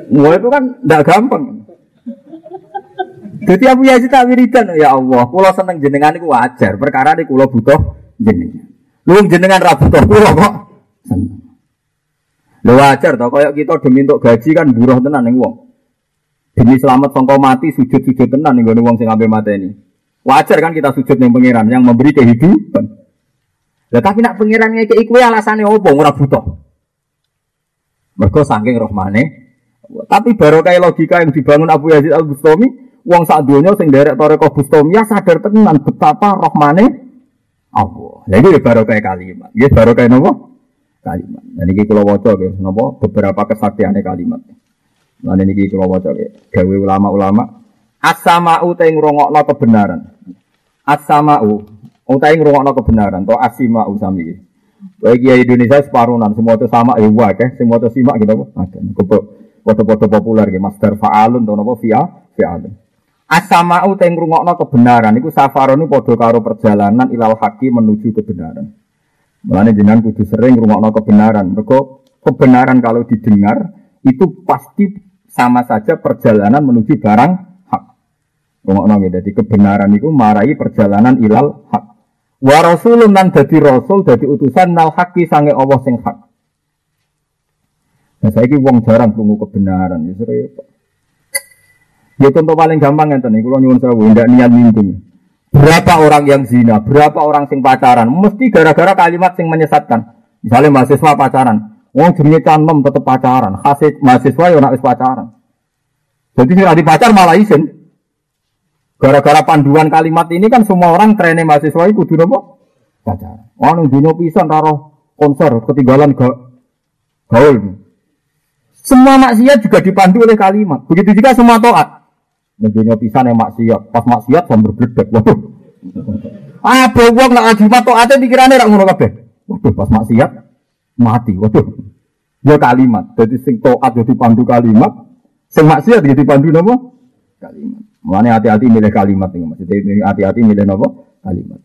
Wah itu kan tidak gampang. Jadi Abu Yazid tak wiridan, ya Allah, kulo seneng jenengan itu wajar, perkara ini kulo butuh jenengan. Lu jenengan ra butuh kulo kok seneng. Lu wajar toh, kayak kita demi untuk gaji kan buruh tenan ning wong. Demi selamat sangka mati sujud-sujud tenan ning gone wong sing ampe ini. Wajar kan kita sujud ning pangeran yang memberi kehidupan. Lah tapi nak pangeran ngekeki kuwi alasane opo ora butuh. Mergo saking rohmane. Tapi baru kayak logika yang dibangun Abu Yazid Al Bustami, Wong sak donya sing derek toreko Bustomia sadar tenan betapa rohmane Allah. Iki baru kayak kalimat. Nggih baru kayak napa? Kalimat. Dan iki kula waca nggih napa beberapa kesaktiane kalimat. Lan niki kula waca nggih gawe ulama-ulama as-sama'u te ngrungokno kebenaran. As-sama'u utai ngrungokno kebenaran to asima'u sami. Baik ya Indonesia separuhan semua itu sama eh wae semua itu simak gitu? Ada. Foto-foto populer gitu, Master Fa'alun atau apa via Fa'alun. As-sama'u teng ngrungokno kebenaran iku safarone padha karo perjalanan ilal haqi menuju kebenaran. Mulane jenengan kudu sering ngrungokno kebenaran. Mergo kebenaran kalau didengar itu pasti sama saja perjalanan menuju barang hak. Rungokno nggih dadi kebenaran itu marai perjalanan ilal hak. Wa rasulun nan dadi rasul dadi utusan nal haqi sange Allah sing hak. Nah, saya wong jarang krungu kebenaran, ya repot. Ya contoh paling gampang ya nih, kalau nyuwun sewu, tidak niat mimpi. Berapa orang yang zina, berapa orang sing pacaran, mesti gara-gara kalimat sing menyesatkan. Misalnya mahasiswa pacaran, wong jenenge cantem tetep pacaran, hasil mahasiswa ya nak pacaran. Jadi sing di pacar malah izin. Gara-gara panduan kalimat ini kan semua orang trennya mahasiswa itu kudu nopo pacaran. Wong ning dino pisan karo konser ketinggalan ga gaul. Semua maksiat juga dipandu oleh kalimat. Begitu juga semua toat. Nentunya pisan yang maksiat, pas maksiat sambil bergedek. Waduh. Apa wong nak tok ate pikirane rak ngono kabeh. Waduh, pas maksiat mati. Waduh. Ya kalimat. Jadi sing taat jadi pandu kalimat, sing maksiat jadi pandu napa? Kalimat. Mulane hati-hati milih kalimat ini maksudnya hati-hati milih napa? Kalimat.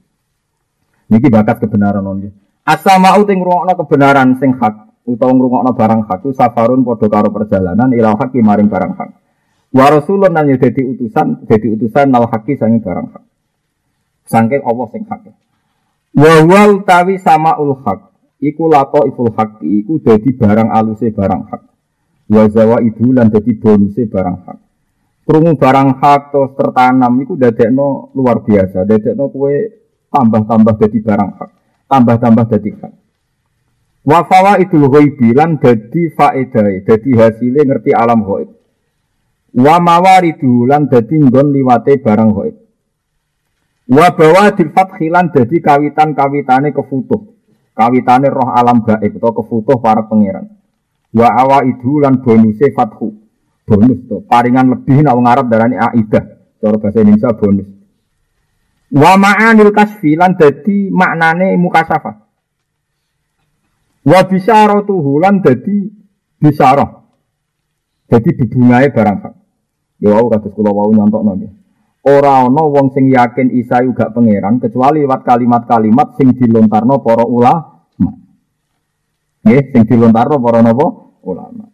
Niki bakat kebenaran nggih. As-sama'u ting ngrungokno kebenaran sing hak utawa ngrungokno barang hak itu safarun padha perjalanan ila haki maring barang hak. Wa rasulun nan jadi utusan, jadi utusan nal haki sangi barang hak. Sangking Allah sing hak. Wa wal tawi sama ul hak. Iku lato iful hak. Iku jadi barang aluse barang hak. Wa zawa idu lan jadi bonuse barang hak. Krungu barang hak terus tertanam iku dadekno luar biasa. Dadekno kue tambah-tambah jadi barang hak. Tambah-tambah jadi hak. Wa idul ghaibi lan dadi faedah, dadi hasilnya ngerti alam ghaib. Wa mawaridu lan dadi nggon liwate barang gaib. Wa bawadil fathi lan dadi kawitan-kawitane kefutuh. Kawitane roh alam gaib atau kefutuh para pangeran. Wa awaidu lan bonuse fathu. Bonus to, paringan lebih nak wong Arab darani aidah. Cara bahasa Indonesia bonus. Wa ma'anil kasfi lan dadi maknane mukasafah. Wa bisyaratuhu lan dadi bisyarah. Jadi dibungai barang. Ya wau kados kula wau nyontokno nggih. ora ana wong sing yakin Isa juga pangeran kecuali lewat kalimat-kalimat sing dilontarno para ulama. Nggih, sing dilontarno para napa? Ulama.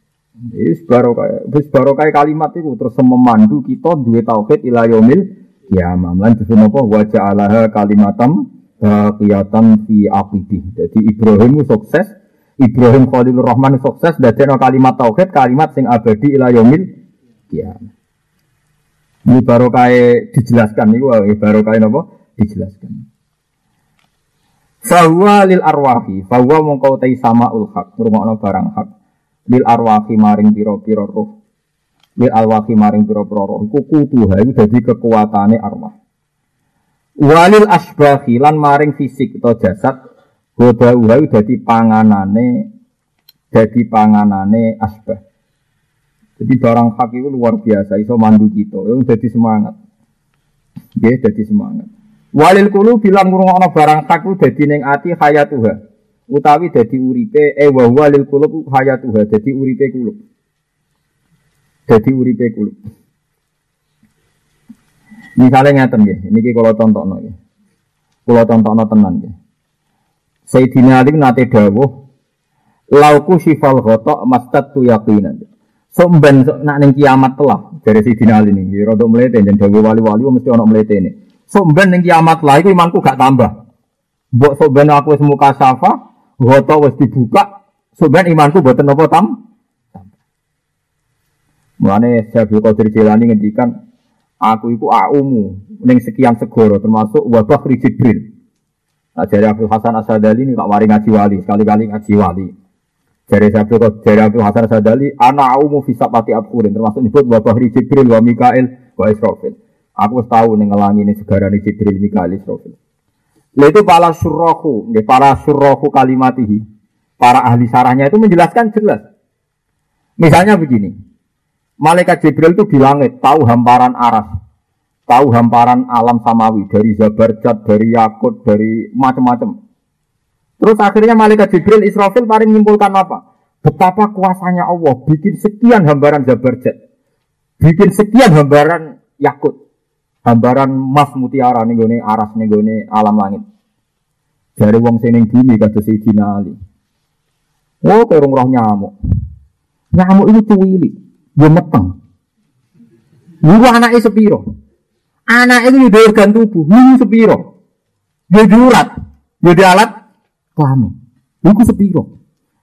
Wis baru kaya wis baru kaya kalimat itu terus memandu kita duwe tauhid ila yaumil kiamah. Lan disebut napa wa ja'alaha kalimatam baqiyatan fi aqibi. Jadi Ibrahim sukses, Ibrahim Khalilur Rahman sukses dadekno kalimat tauhid, kalimat sing abadi ila yaumil kiamah. Ini baru kaya dijelaskan ini wah baru kaya nopo dijelaskan. Fahuwa lil arwahi, fahuwa mongkau tei sama ul hak, no barang hak. Lil arwahi maring piro piro roh, lil arwahi maring piro piro roh. Iku kutuha itu jadi kekuatannya arwah. Walil asbahi lan maring fisik atau jasad, goda uha jadi panganane, jadi panganane asbah. Jadi barang hak itu luar biasa, iso mandu kita, yang jadi semangat. Ya, jadi semangat. Walil kulu bilang ngurung barang hak itu jadi neng ati hayatuha. Utawi jadi uripe, eh wa walil kulu hayatuha, jadi uripe kulu. Jadi uripe kulu. Misalnya ngeten ya, ini kalau tonton ya. Kalau tonton tenan ya. Sayyidina Ali nate dawuh, lauku sifal ghotok mastad tu yakinan. Sok ben sok nak ning kiamat telah dari si dinal ini. Ya rada mlete jan dawe wali-wali mesti ana ini. Sok ben ning kiamat lah iku imanku gak tambah. Mbok sok ben aku wis muka safa, goto wis dibuka, sok ben imanku boten napa tam. Mulane Syekh Qadir Jilani ngendikan aku iku aumu ning sekian segoro termasuk wabah Jibril. Nah, dari Abdul Hasan Asadali ini tak mari ngaji wali, sekali-kali ngaji wali. Dari Abdul dari Abdul Hasan Sadali, anak aumu pati abkurin termasuk nyebut wabah Jibril wa Mikael wa Israfil. Aku tahu nih ngelangi ini segarani Jibril Mikael Israfil. Itu para surrohu, para surrohu kalimatihi, para ahli sarahnya itu menjelaskan jelas. Misalnya begini, Malaikat Jibril itu di langit tahu hamparan aras, tahu hamparan alam samawi dari Zabarjat, dari Yakut, dari macam-macam. Terus akhirnya malaikat Jibril Israfil paling menyimpulkan apa? Betapa kuasanya Allah bikin sekian hambaran Zabarjat. Bikin sekian hambaran Yakut. Hambaran emas mutiara nih gue aras nih gue alam langit. Dari wong seneng bumi kata si Ali. Oh, kerung roh nyamuk. Nyamuk itu cuwili, dia meteng. Lu anaknya sepiro. Anak itu di organ tubuh, lu sepiro. Dia jurat, dia alat kelamin. Iku sepiro?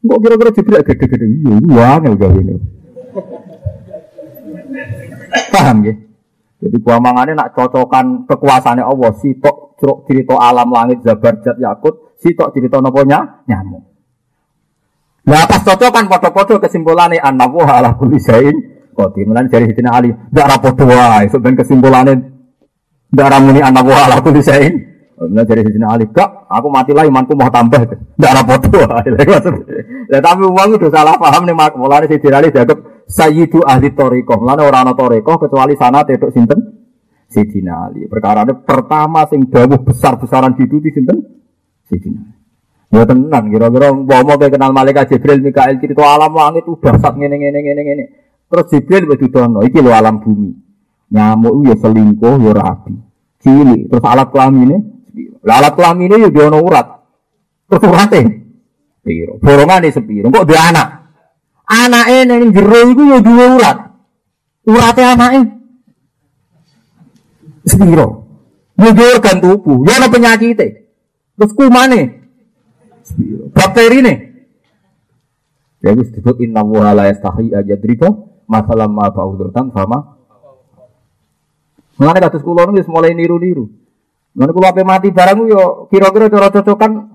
Enggak kira-kira Jibril gede-gede. Iya, iya, angel gawe. Paham ya? Jadi mangannya nak cocokan kekuasaannya Allah, sitok ceruk cerita alam langit Zabarjat Yakut, sitok cerita noponya nyamuk. Nah pas cocokan foto-foto kesimpulannya an-nabu ala kulli syai'in qadir. Mulane dari Sidina Ali, ndak ra padha wae, kesimpulannya kesimpulannya ndak ra muni an-nabu ala kulli syai'in Nah dari sini Ali kak, aku mati lah imanku mau tambah, tidak ada foto. Ya tapi uang itu salah paham nih mak. Mulai si Ali dianggap sayyidu ahli toriko. Mulai orang toriko kecuali sana tidak sinten Sidina Ali. Perkara ini pertama sing dawuh besar besaran gitu di sinten Sidina Ali. Ya tenang, kira-kira mau kayak kenal malaikat Jibril, Mikael cerita alam langit udah sak ngene ngene ngene ngene. Terus Jibril begitu dono, iki lo alam bumi. Nyamuk ya selingkuh ya rapi. Cilik, terus alat kelamin ini lah alat kelamin ini dia ono urat. Terus urate piro? Borongane sepiro? Kok dia anak? Anake ning jero iku ya duwe urat. Urate anake sepiro? Ya duwe organ tubuh, ya penyakit. Terus kumane? Sepiro? Bakteri nih. Jadi disebut inna wa la yastahi ajadrika masalah ma ba'udatan sama. Mengenai kasus kulon itu mulai niru-niru. Mana kalau apa mati barang yo kira-kira cara cocokan,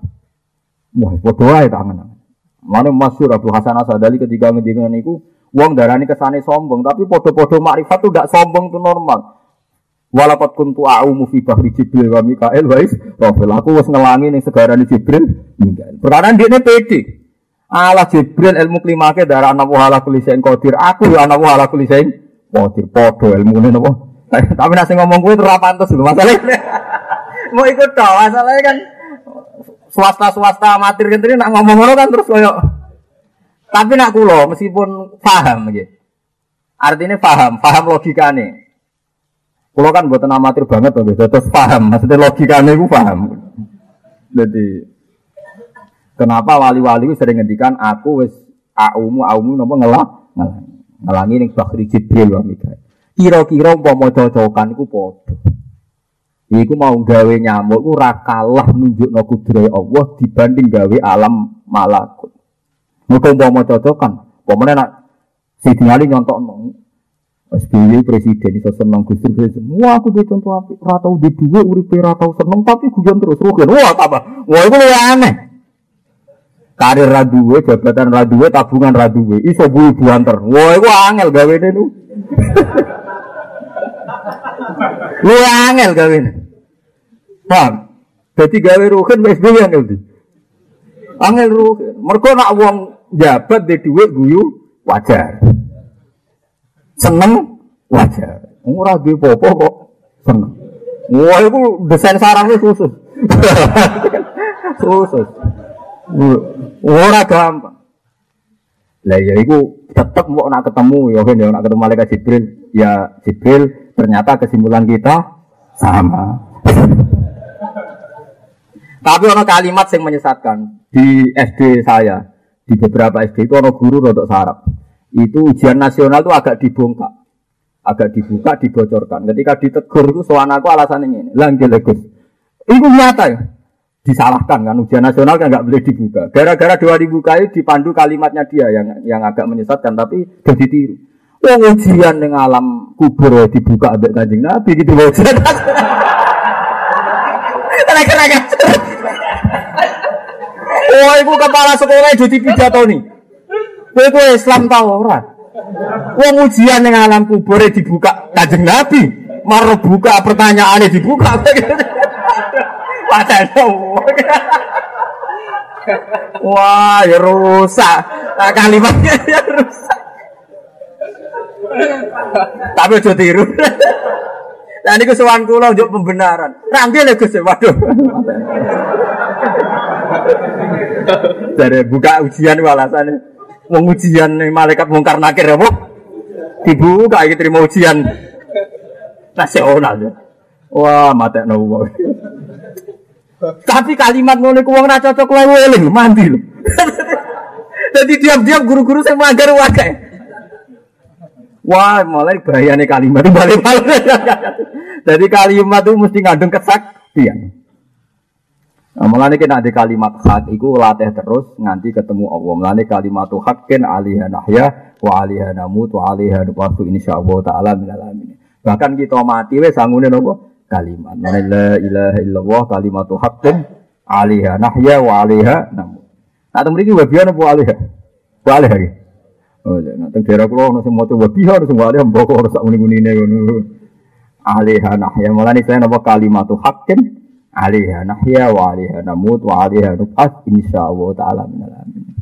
wah bodoh aja tangan. Mana masyur Abu Hasan Asadali ketika ngendikan itu, uang darani kesane sombong, tapi podo-podo makrifat tuh tidak sombong tuh normal. Walakat kuntu a'umu fi bahri Jibril wa Mikael wais, Rafil aku wis ngelangi ning segarane Jibril Mikael. Dia pede. Allah Jibril ilmu klimake darah anak wahala kulisain kodir. Aku ya anak wahala kulisain kodir. Podo ilmu ini napa. Tapi nasi ngomong gue terlapantes lho masalahnya mau ikut tau masalahnya kan swasta-swasta amatir gitu nak ngomong ngono kan terus koyo tapi nak kulo meskipun paham gitu artinya paham paham logika nih Kalau kan buat amatir banget tuh, terus paham, maksudnya logikanya gue paham. Jadi kenapa wali-wali sering ngendikan aku wis aumu aumu nopo ngelak ngelang ngelangi ning Bakri Jibril wa Mikael. Kira-kira umpama cocokan iku padha. Iku mau gawe nyamuk iku ora kalah nunjukno kudrohe Allah dibanding gawe alam malakut. Muga umpama cocokan, umpamane nak Sidin Ali nyontokno SBY presiden iso seneng Gus Dur Wah aku duwe contoh apik, ora tau di dhuwit uripe ora tau seneng tapi guyon terus rugen. Wah tambah. Wah iku luwih aneh. Karir raduwe, jabatan raduwe, tabungan raduwe, iso bui buanter. Wah iku angel gawene nu. Luwih angel gawene. Paham? Jadi gawe rugen SBY angel di. Angel rugen. Mergo nak wong jabat di dhuwit guyu wajar seneng wajar. Ora duwe popo kok seneng. Wah, itu desain sarangnya khusus. khusus. Ora gampang. Lah ya iku tetep mau nak ketemu ya kan ya nak ketemu malaikat Jibril. Ya Jibril ternyata kesimpulan kita sama. Tapi ono kalimat yang menyesatkan di SD saya, di beberapa SD itu ono guru rodok sarap itu ujian nasional itu agak dibongkak, agak dibuka, dibocorkan. Ketika ditegur itu soal aku alasan ini, langgil legus. Itu nyata ya, disalahkan kan ujian nasional kan nggak boleh dibuka. Gara-gara dua dibuka itu dipandu kalimatnya dia yang yang agak menyesatkan, tapi jadi tiru. Oh ujian dengan alam kubur ya dibuka abek kanjeng Nabi gitu ujian. Kena-kena Oh, ibu kepala sekolah jadi pidato nih. Kowe kowe Islam ta ora? Wong ujian ning alam kubur dibuka Kanjeng Nabi, mar buka pertanyaannya dibuka. Padahal Wah, ya rusak. Nah, kalimatnya ya rusak. Tapi aja tiru. Nah ini kesuwan kula pembenaran. Ranggil ya Gus, waduh. Dari buka ujian alasannya wong ujian malaikat mungkar nakir apa? Dibuka iki terima ujian nasional. Ya. Wah, mata wong. Tapi kalimat ngono ku wong ra cocok kowe eling mandi lho. Jadi diam-diam guru-guru saya melanggar wakai. Wah, mulai bahayanya kalimat itu balik-balik. Jadi kalimat itu mesti ngandung kesaktian. Nah, mulane kena di kalimat hak iku latih terus nganti ketemu Allah. Mulane kalimat haqqin alaiha nahya wa alaiha namut wa alaiha nubatu insyaallah taala minal alamin. Bahkan kita mati wis sangune napa? Kalimat. Mulane la ilaha illallah kalimatu haqqin alaiha nahya wa alaiha namut. Nah, teng mriki wabiyan apa alaiha? Wa alaiha. Oh, ya, teng daerah kula ono sing maca wabiyan sing wa alaiha mbok ora sak muni-munine. Alaiha nahya. Mulane saya napa kalimatu haqqin alaiha nahya wa alaiha namut wa alaiha nub'ats insyaallah taala minal amin.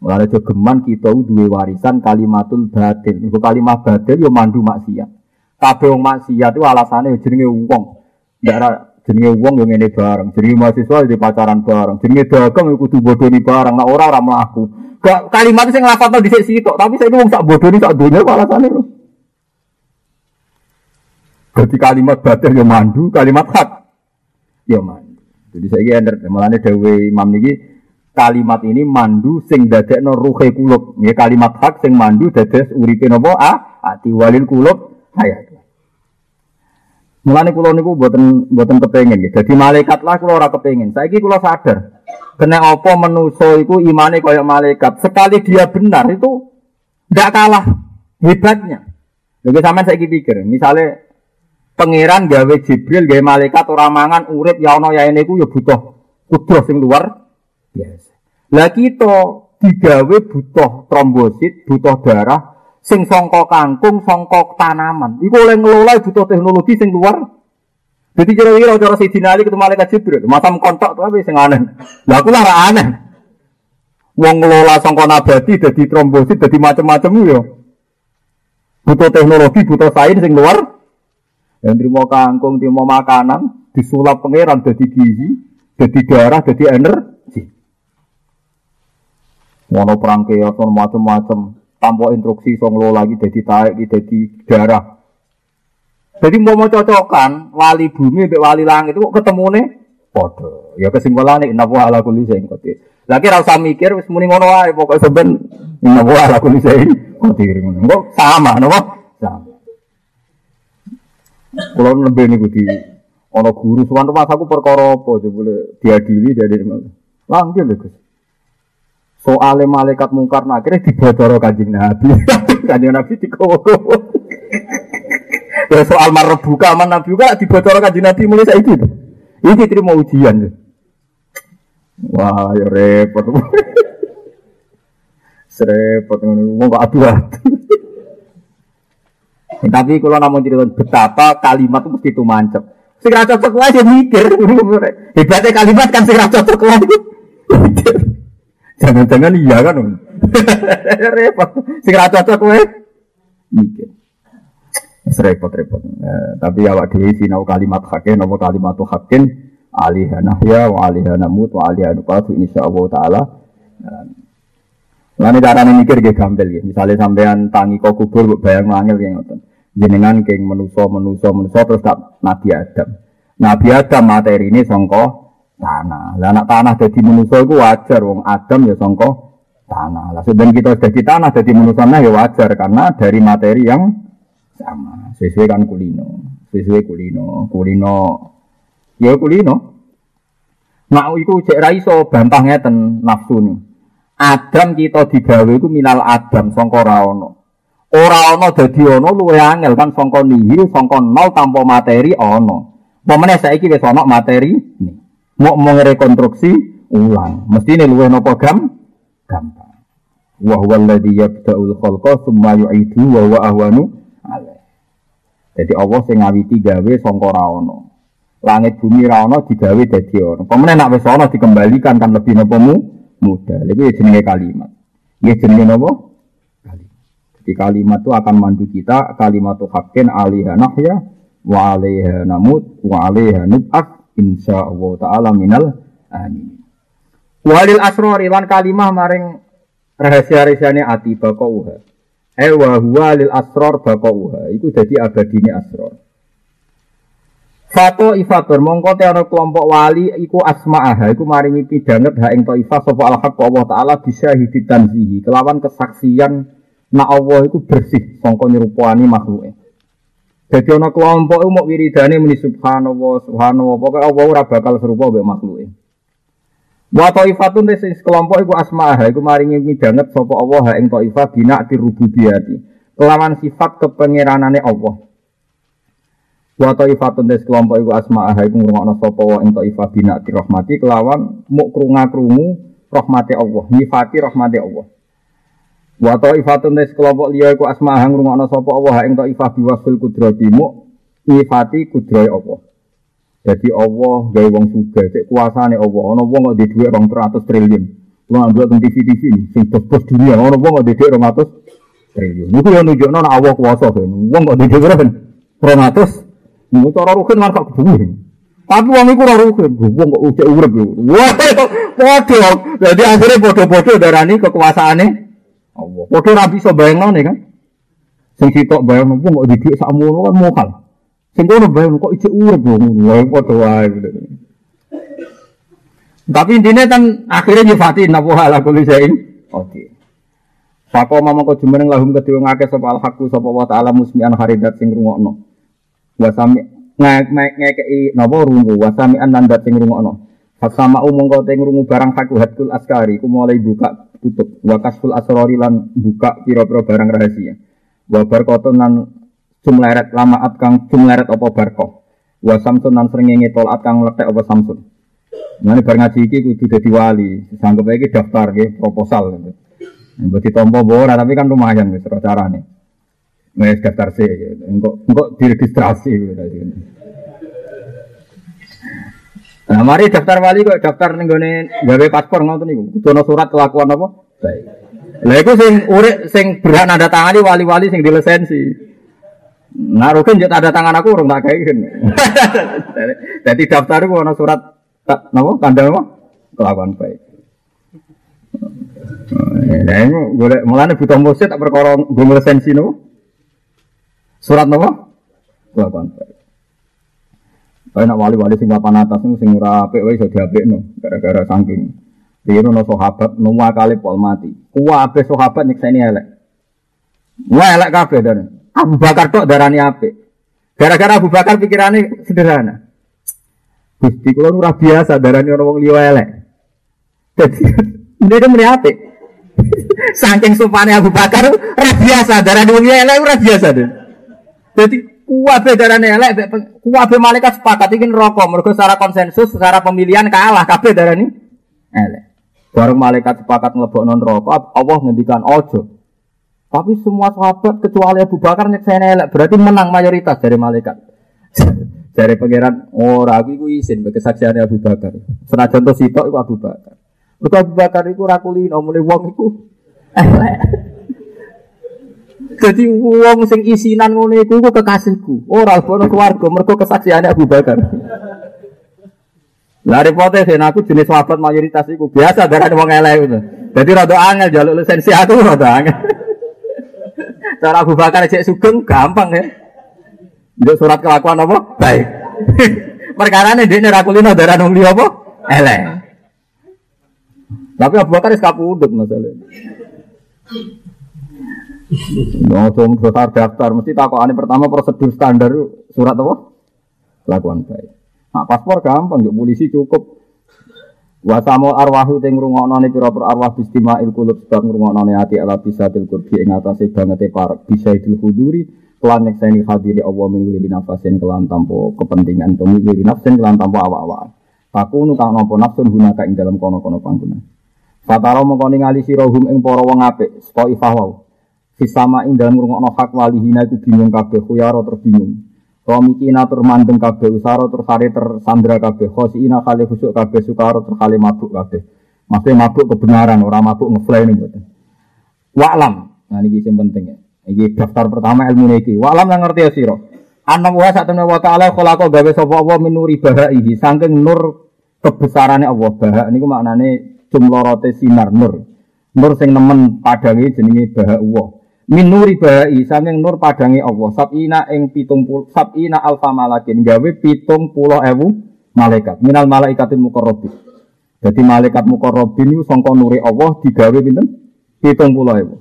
Mulane geman kita duwe warisan kalimatul batil. Iku kalimat batil yo mandu maksiat. Kabeh wong maksiat itu alasane jenenge wong. Ndak jenenge wong yo ngene bareng. Jenenge mahasiswa di pacaran bareng. Jenenge dagang iku kudu bodoni bareng. Nek ora ora mlaku. Gak kalimat sing nglafadzno dhisik sitok, tapi saya wong sak bodoni sak donya alasane. Jadi kalimat batil yo mandu, kalimat hak ya mandu. Jadi saya kira ender malah dewe imam niki kalimat ini mandu sing no ruhe kulub. Ya kalimat hak sing mandu dades uripe napa ah ati walil kulub hayat. Mulane kula niku mboten mboten kepengin nggih. Dadi malaikat lah kula ora kepengin. Saiki kula sadar. Kena apa menuso iku imane kaya malaikat. Sekali dia benar itu ndak kalah hebatnya. Lha sampean saiki pikir, misalnya pangeran gawe Jibril gawe malaikat ora mangan urip ya ana ya ini ku ya butuh kudus sing luar biasa. Lah kita digawe butuh trombosit, butuh darah sing songkok kangkung, songkok tanaman. Iku oleh ngelola butuh teknologi sing luar. Jadi kira-kira cara si dinali ketemu malaikat Jibril, masam kontak tapi sing aneh. Lah aku lah aneh. Wong ngelola songkok nabati jadi trombosit jadi macam-macam yo. Butuh teknologi, butuh sains sing luar yang terima kangkung, terima makanan, disulap pangeran jadi gizi, jadi darah, jadi energi. Mono perang keos, macam-macam, tanpa instruksi song lo lagi jadi taek, jadi darah. Jadi mau mau cocokan wali bumi mbek wali langit itu ketemu nih podo. Ya kesimpulannya inna wa ala kulli syai'in qadir. Lagi ra usah mikir wis muni ngono wae pokoke seben inna ala kulli syai'in qadir ngono. Sama napa? Kalau lebih nih di ono guru suwan rumah aku perkara apa boleh diadili dari? Langgil lho Gus. Soale malaikat mungkar nakire dibocoro kanjeng Nabi. kanjeng Nabi dikowo-kowo. Ya soal marbuka aman Nabi juga dibocor kanjeng Nabi mulai saiki itu. Ini terima ujian. Wah, ya repot. Serepot ngono kok adu-adu. Tapi kalau namun cerita betapa kalimat itu mesti itu mancep. Sing ra cocok wae ya mikir. Hebatnya kalimat kan sing ra cocok wae. Jangan-jangan iya kan. Repot. Sing ra cocok wae mikir. Repot-repot. Eh, tapi awak dhewe sinau kalimat hakin apa kalimat hakin alihah nahya wa alihah namut wa alihah nukatu insyaallah taala. Lalu cara mikir gak gampil ya. Misalnya sampean tangi kok kubur bayang mangil yang ngoten jenengan keng menuso menuso menuso terus tak Nabi Adam. Nabi Adam materi ini songko tanah. Lah anak tanah jadi menuso itu wajar, wong Adam ya songko tanah. Lah sebenarnya kita jadi tanah jadi menuso ya wajar karena dari materi yang sama. Sesuai kan kulino, sesuai kulino, kulino, ya kulino. Nah, itu cek raiso bantah ngeten nafsu nih. Adam kita digawe itu minal Adam songko raono. Ora ana dadi ana luwe angel kan sangka nihil sangka nol tanpa materi ana. Pemene saiki wis ana materi mau mau rekonstruksi ulang. Mestine luwe napa gam gampang. Wa huwa alladhi yabda'ul khalqa tsumma yu'idu wa huwa ahwanu alaih. Jadi Allah sing ngawiti gawe sangka ora ana. Langit bumi ra ana digawe dadi ana. Pemene nek wis ana dikembalikan kan lebih napa mu mudah. Iku jenenge kalimat. Nggih jenenge napa? Di kalimat itu akan mandu kita kalimat itu hakin alihah nahya wa alaiha namut wa alaiha nub'af insya Allah ta'ala minal amin. Walil asrori lan kalimah maring rahasia-rahasiane ati bakauha. Eh wa huwa lil asror bakauha. Iku jadi abadine asror. Fato ifatur mongko te ana kelompok wali iku asma'aha iku maringi pidanget ha ing taifah sapa al haqq Allah taala bisa tanzihi kelawan kesaksian Nak Allah itu bersih sangka nyerupani makhluke. Jadi ana kelompok mau wiridane muni subhanallah subhanallah pokoke Allah ora bakal serupa mbek makhluke. Wa taifatun sing kelompok iku asma'ah iku maringi midanget sapa Allah ha ing taifah bina dirububiyati. Kelawan sifat kepengeranane Allah. Wa taifatun des kelompok iku asma'ah iku ngrungokno sapa wa ing taifah bina dirahmati kelawan muk krunga-krungu rahmate Allah, nyifati rahmate Allah. Wa ta'ifatun tes kelompok liya iku asma hang rungokno sapa Allah ing ta'ifah biwasil kudrati mu nyifati kudroy Allah. Jadi Allah gawe wong sugih, cek kuasane Allah. Ana wong kok dhuwit 200 triliun. Wong ambil teng TV-TV sing bos-bos dunia, ana wong kok dhuwit 200 triliun. Niku yo nunjukno nek Allah kuasa kan. Wong kok dhuwit berapa? 200. Niku cara rukin lan kok duwe. Tapi wong iku ora rukin. Wong kok ujek urip yo. Wah, padha. Jadi akhirnya bodoh-bodoh darani kekuasaane Allah. Padha ra bisa bayangno kan. Sing sitok bayangno kok didik sak mono kan mokal. Sing kono bayangno kok ijek urip yo ngono. Padha wae. Tapi intinya kan akhirnya nyifati nabu ala kulli. Oke. Sapa mama kok jumeneng lahum kedhe wong akeh sapa al haqu sapa wa ta'ala musmi'an haridat sing rungokno. Wa sami ngekei napa rungu wa sami'an lan dat sing rungokno. Fasama umum kau tengrungu barang hakuhatul askari, ku mulai buka tutup wa kasful asrori lan buka pira-pira barang rahasia wa barkotun lan jumleret lamaat kang jumleret apa barko wa samsun lan srengenge tolat kang letek apa samsun Nanti bar ngaji iki kudu dadi wali sanggup iki daftar nggih proposal gitu. Mbok ditompo ora tapi kan lumayan wis carane. Wis daftar sih. Engko engko diregistrasi gitu. Nah, mari daftar wali kok daftar ning gone gawe paspor ngoten niku. Kudu surat kelakuan apa? Baik. Lah iku sing urip sing berhak nanda tangani wali-wali sing di lisensi. Nah, rukin jek tanda tangan aku urung tak gawe. Jadi daftar iku ana surat napa? Tanda apa? Kelakuan baik. Nah, ini boleh mulane butuh musid tak perkara nggo lisensi napa? Surat napa? kelakuan baik. Tapi nak wali-wali sing papan atas nih sing ora apik wae iso diapikno gara-gara saking Biru no sahabat nunggu kali pol mati. Kuwabe sahabat nyekseni elek. Wah elek kabeh dan Abu Bakar tok darani apik. Gara-gara Abu Bakar pikirannya sederhana. Gusti kula ora biasa darani orang wong liya elek. Dadi dia muni apik. Saking supane Abu Bakar ora biasa darani wong liya elek ora biasa deh. Jadi kuwabe darane elek kuwabe malaikat sepakat iki neraka mergo secara konsensus secara pemilihan kalah kabeh darani elek. Bareng malaikat sepakat ngelebokno neraka Allah ngendikan ojo. Tapi semua sahabat kecuali Abu Bakar nyekseni elek berarti menang mayoritas dari malaikat. dari pangeran ora aku iku bagi kesaksian Abu Bakar. Senajan to sitok iku Abu Bakar. Mergo Abu Bakar iku ora kulino mulai wong elek. Jadi wong sing isinan ngono iku kekasihku. Ora bono keluarga mergo kesaksiane Abu Bakar. Lah repote sen aku jenis sahabat mayoritas iku biasa darah wong elek itu. Jadi rada angel jaluk lisensi aku rada angel. Cara Abu Bakar cek sugeng gampang ya. Untuk surat kelakuan apa? Baik. Perkara ini dia nerakulino darah wong liya apa? Elek. Tapi Abu Bakar wis kapundhut masalahnya. Langsung besar daftar, mesti takokane pertama prosedur standar surat apa? Kelakuan baik. Nah, paspor gampang, yuk polisi cukup. Wasamo arwahu teng ngrungokno ne pira-pira arwah bistima il kulub sebab ngrungokno ne ati ala bisa til kurbi ing atase bangete para bisa idul huduri kelan nyekseni hadiri Allah min wili nafasin kelan tampo kepentingan to wili nafsin kelan tampo awak-awak. Takunu kang napa nafsun gunaka ing dalam kono-kono panggonan. Fataro mengko ningali sira hum ing para wong apik, sapa ifawau. Fisama ing dalam ngrungokno hak walihina iku bingung kabeh khuyara terbingung. Komikina tur mandeng kabeh usaro tur hari tersandra kabeh khosina kali khusuk kabeh sukaro tur kali mabuk kabeh. Maksudnya mabuk kebenaran, orang mabuk ngefly ini buatan. Wa'lam, nah ini yang penting ya. Ini daftar pertama ilmu ini. Wa'lam yang ngerti ya siro. Anak wa saat temen wa ta'ala kholako gawe sopa Allah minuri bahaihi. Sangking nur kebesarannya Allah. Bahak ini maknanya jumlorote sinar nur. Nur sing nemen padangi jenenge bahak Allah minuri bahai sanging nur padangi Allah. Sabina ing pitung puluh sabina alfa malakin. Gawe pitung puluh ewu malaikat. Minal malaikatin mukorobin jadi malaikat mukorobin itu songkon nuri Allah digawe puluh ewu.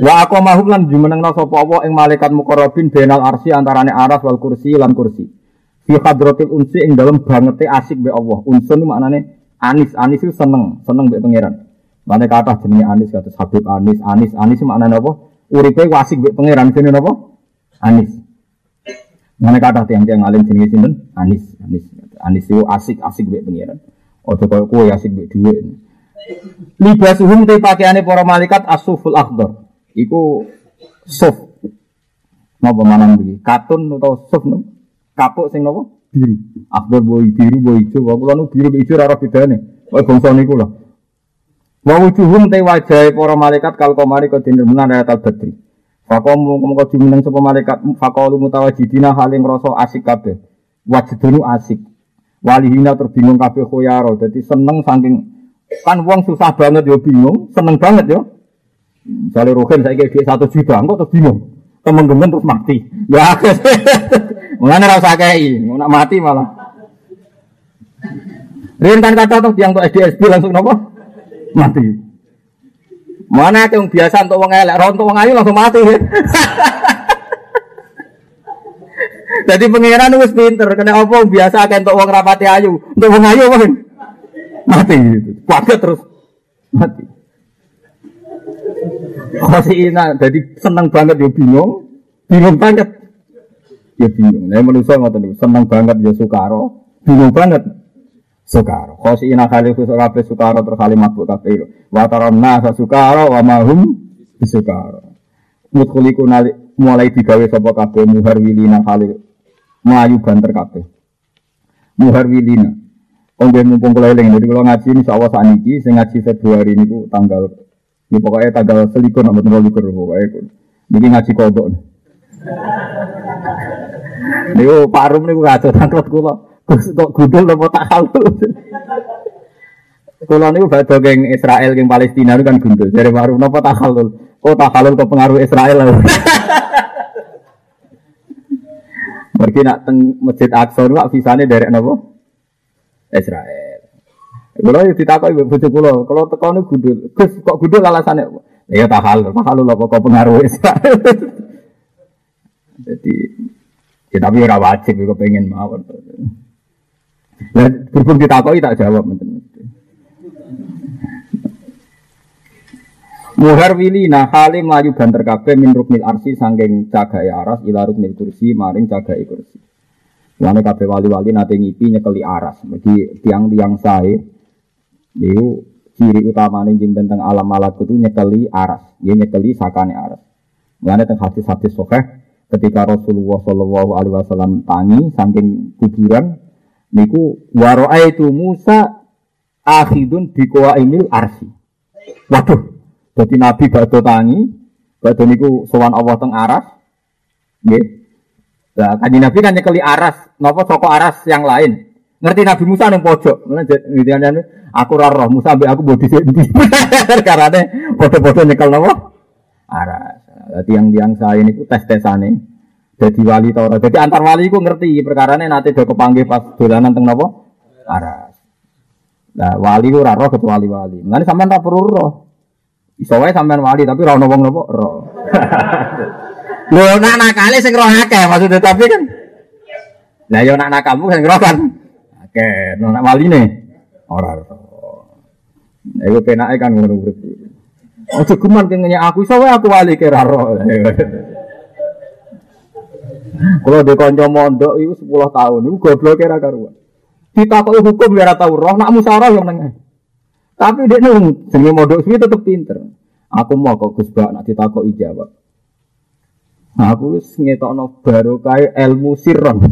Wa aku mahum lan jumeneng sapa Allah ing malaikat mukorobin benal arsi antarane aras wal kursi lan kursi. Fi hadratil unsi ing dalam bangete asik be Allah. Unsun maknane anis. Anis itu seneng. Seneng be pangeran. Mana kata jenis Anis kata Habib Anis. Anis. Anis maknanya apa? Uripe wasik mbek pangeran sini napa? Anis. Mana kata tiang-tiang alim sini sinten? Anis, Anis. Anis itu asik-asik mbek pangeran. Ojo koyo kowe asik mbek dhuwit. Libasuhum te pakaiane para malaikat asuful akhdar. Iku suf. Napa manang iki? Katun atau suf no? Kapuk sing napa? Biru. Akhdar boy biru boy ijo. Kula nu biru ijo ora bedane. Kaya bangsa niku lah. Wa wujuhum te wajahe para malaikat kal komari kodine menan ayat al-badri. Fakomu mengko jumeneng sapa malaikat faqalu mutawajjidina haling ngrasa asik kabeh. Wajidunu asik. Walihina terbingung kabeh khoyaro. Dadi seneng saking kan wong susah banget yo bingung, seneng banget yo. Misalnya Rohin saya kayak satu juta, kok terus bingung. Temen-temen terus mati. Ya, mulanya rasa kayak nak mati malah. Rian kata tuh yang tuh SDSB langsung nopo mati. Mana yang biasa untuk wong elek, untuk wong ayu langsung mati. Jadi pengiran wis pinter, kena apa biasa kayak untuk wong rapati ayu, untuk wong ayu apa? Mati. Kaget terus mati. Masih ina, jadi seneng banget ya bingung, bingung banget. Ya bingung. Nah, manusia ngoten seneng banget ya sukaro, bingung banget. Sukaro. Ina kali khusuk kafe sukaro terus kali mabuk kafe. Wataron nasa sukaro wa mahum sukaro. Mutkuliku nali mulai digawe sapa kafe muhar wilina kali melayu banter kafe. Muhar wilina. Ombe mumpung kula eling jadi kalau ngaji insyaallah saat ini sing ngaji Februari niku tanggal ini pokoknya tanggal selikur nomor nol likur pokoknya niki ngaji kodok. Niku Pak Rum niku kacau tangklet kula. Kok gudul apa tak halul. Kalau niku badhe geng Israel geng Palestina kan gundul. Dari baru napa tak halul. Oh tak halul ke pengaruh Israel. Mergi nak teng Masjid Aqsa niku visane derek napa? Israel. Kulo yo ditakoki bojo kula, kalau teko niku gudul. Gus kok gudul alasane? Ya tahal, tahal lho kok pengaruh Israel. Jadi ya tapi ora wajib kok pengen mawon. Lah berhubung ditakoki tak jawab. Muhar wili nah hale mlayu banter kabeh min ruknil arsi sangking cagahe aras ila ruknil kursi maring cagahe kursi. Lane kabeh wali-wali nate ngipi nyekeli aras. Mergi tiang-tiang sae niku ciri utamane jeng tentang alam malakut itu nyekeli aras. Dia nyekeli sakane aras. Lane teng hadis-hadis sahih ketika Rasulullah Shallallahu alaihi wasallam tangi saking kuburan niku itu Musa akhidun biqaimil arsi. Waduh, jadi Nabi badhe tangi, badhe niku sowan Allah teng aras. Nggih. Lah kanjeng Nabi kan nyekeli aras, napa saka aras yang lain. Ngerti Nabi Musa nang pojok. Ngene aku ora roh Musa ambek aku bodi sik ndi. Karane padha-padha nyekel napa? Aras. Dadi yang tiang saya niku tes-tesane. Jadi wali ta ora. Jadi antar wali ku ngerti perkarane nanti do kepanggih pas dolanan teng napa? Aras. Nah, wali ku ora roh kecuali wali. Mulane sampean tak perlu roh. Iso wae sampean wali tapi ora ono wong nopo ro. Lho nak nakale sing roh akeh maksudnya tapi kan. Lah yo nak nakalmu sing roh kan. Akeh, no nak waline ora ro. Nah, iku penake kan ngono geman ke ngenyak aku iso aku wali ke ro. Kalau di konco mondok itu 10 tahun, itu goblok kira karuan. Ditakoki hukum biar tahu roh, nak musyawarah yang nengah. Tapi dia nung jenenge modok suwi tetep pinter. Aku mau kok Gus Bak nak ditakoki jawab. Nah, aku wis ngetokno barokah ilmu sirron.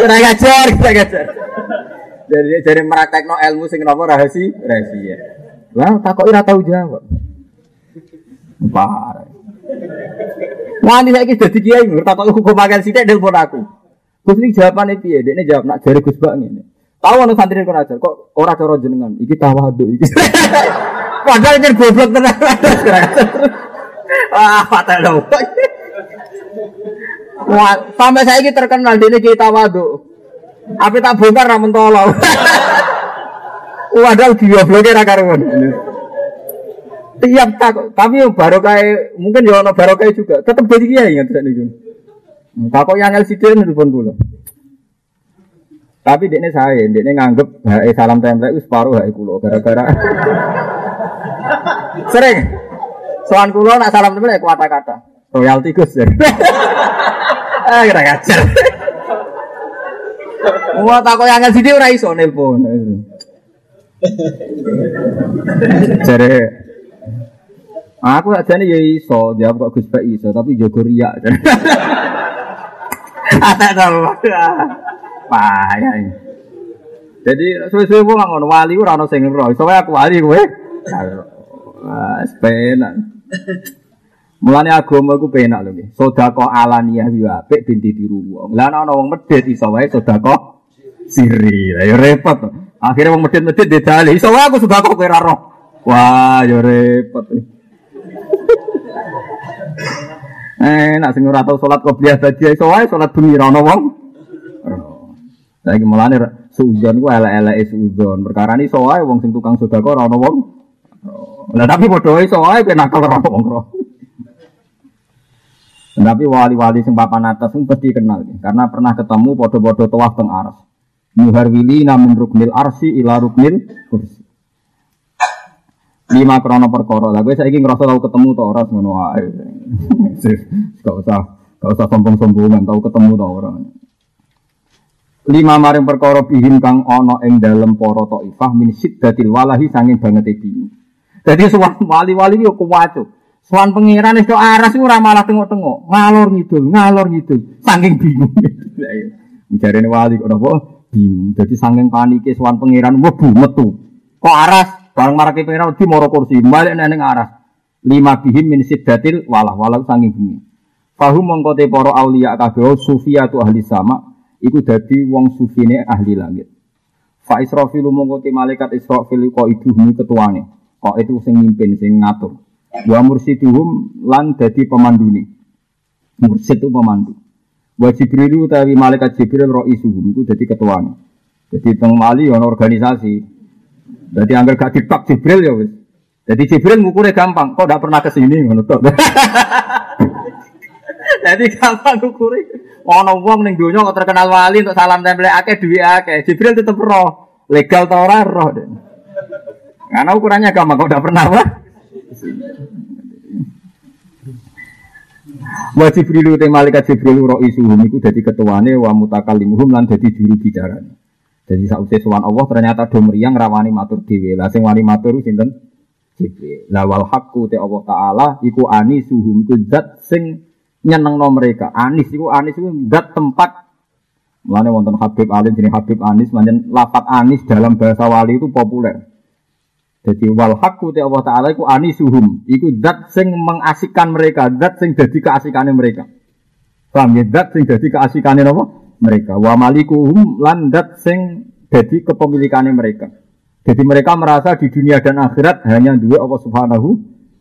Kira ngajar, kira ngajar. Jadi jadi meraktekno ilmu sing napa rahasia, rahasia. Lah takoki ora tau jawab. Parah. Wani saiki dadi kiai ngerti takoki hukum makan sithik nelpon aku. Gus iki jawabane piye? Dekne jawab nak jare Gus Bak ngene. Tahu anu santri kon ajar kok ora cara jenengan. Iki tawadu iki. Padahal ini goblok tenan. Wah, fatal dong. Wah, sampai saya ini terkenal dia kita wadu. Apa tak bongkar ra mentolo. Wadah blokir ra karuan. Tiap tak, tapi baru kayak mungkin ya ono baru kayak juga. Tetap jadi kiai ya tidak nih. Takut yang LCD nelfon dulu. Tapi dia saya, dia nganggep hai salam tempel itu separuh hai kulo gara-gara sering soal kulo nak salam tempel ya kata-kata royalti gus ah kira ngajar. Mau takut yang ngasih dia ora iso nelpon. Jadi aku aja nih ya iso jawab kok Gus Pak iso tapi jogo riak. Ada dong. payah. Jadi suwe-suwe wong ngono wali ora ono sing ro. Iso aku wali kowe. Wes penak. Mulane agama iku penak lho nggih. Sedekah alaniyah yo apik ben ditiru wong. Lah ana wong medhit iso wae sedekah siri. Lah yo repot. Akhirnya wong medhit-medhit dedali. Iso wae aku sedekah kowe ora roh. Wah, yo repot. Eh, nak sing ora tau salat qobliyah tadi iso wae salat bengi ora ono wong. Saiki mulane suudzon ku elek-eleke suudzon. Perkara ini soalnya wong sing tukang sedekah ora ono wong. Lah tapi padha wae soalnya ben nakal ora wong ro. Tapi wali-wali sing papan atas sing pasti kenal karena pernah ketemu padha-padha tawaf teng aras. Muharwili namun ruknil arsi ila ruknil kursi. Lima krono perkara. Lah kowe saiki ngerasa tau ketemu to ora ngono wae. Gak usah, gak usah sombong-sombongan tau ketemu to ora lima maring perkara bihim kang ana ing dalem para taifah min siddatil walahi sanging banget bingung. Dadi suwan wali-wali yo kuwacu. Suwan pangeran itu aras ora malah tengok-tengok, ngalor ngidul, ngalor ngidul, saking bingung. Jarene wali kok napa? Bingung. Dadi saking panike suwan pangeran mlebu metu. Kok aras bareng marake pangeran di moro kursi, balik neng aras. Lima bihim min siddatil walah walah saking bingung. Fahum te para auliya kabeh sufiyatu ahli sama iku dadi wong sufine ahli langit. Fa Israfil mongko te malaikat Israfil kok ibuhmu ketuane. Kok itu sing mimpin sing ngatur. Wa mursiduhum lan dadi pemandune. Mursid itu pemandu. Wa Jibril utawi malaikat Jibril roh isuhum iku dadi ketuane. Jadi teng Mali ono organisasi. Jadi anggar gak dipak Jibril ya wis. Jadi Jibril ngukurnya gampang, kok tidak pernah ke sini ngono tok. Jadi gampang ngukuri. Ono wong ning donya kok terkenal wali untuk salam tempel akeh duwe akeh. Jibril tetep roh. Legal ta ora roh. Karena ukurannya gampang kok tidak pernah apa. Wa Jibril te malaikat Jibril ro isuhum iku dadi ketuane wa mutakallimuhum lan dadi juru bicara. Jadi sausé sowan Allah ternyata do mriyang rawani matur dhewe. Lah sing wani matur sinten? Jibril. Lah wal haqqu te Allah taala iku anisuhum iku zat sing nyenengno mereka. Anis iku anis iku zat tempat Mulane wonten Habib Alim jenenge Habib Anis, manjen lafat Anis dalam bahasa wali itu populer. Jadi wal haqqu te Allah taala iku anisuhum, iku zat sing mengasikkan mereka, zat sing dadi keasikane mereka. Paham ya? Zat sing dadi keasikane apa? Mereka. Wa malikuhum lan zat sing dadi kepemilikane mereka. Jadi mereka merasa di dunia dan akhirat hanya dua Allah Subhanahu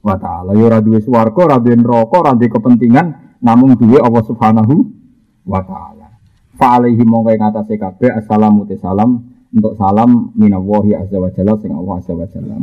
wa taala. Ya ora duwe swarga, ora neraka, kepentingan, namun dua Allah Subhanahu wa taala. Fa alaihi mongko assalamu te salam untuk salam minallahi azza wa jalla sing Allah azza wa jalla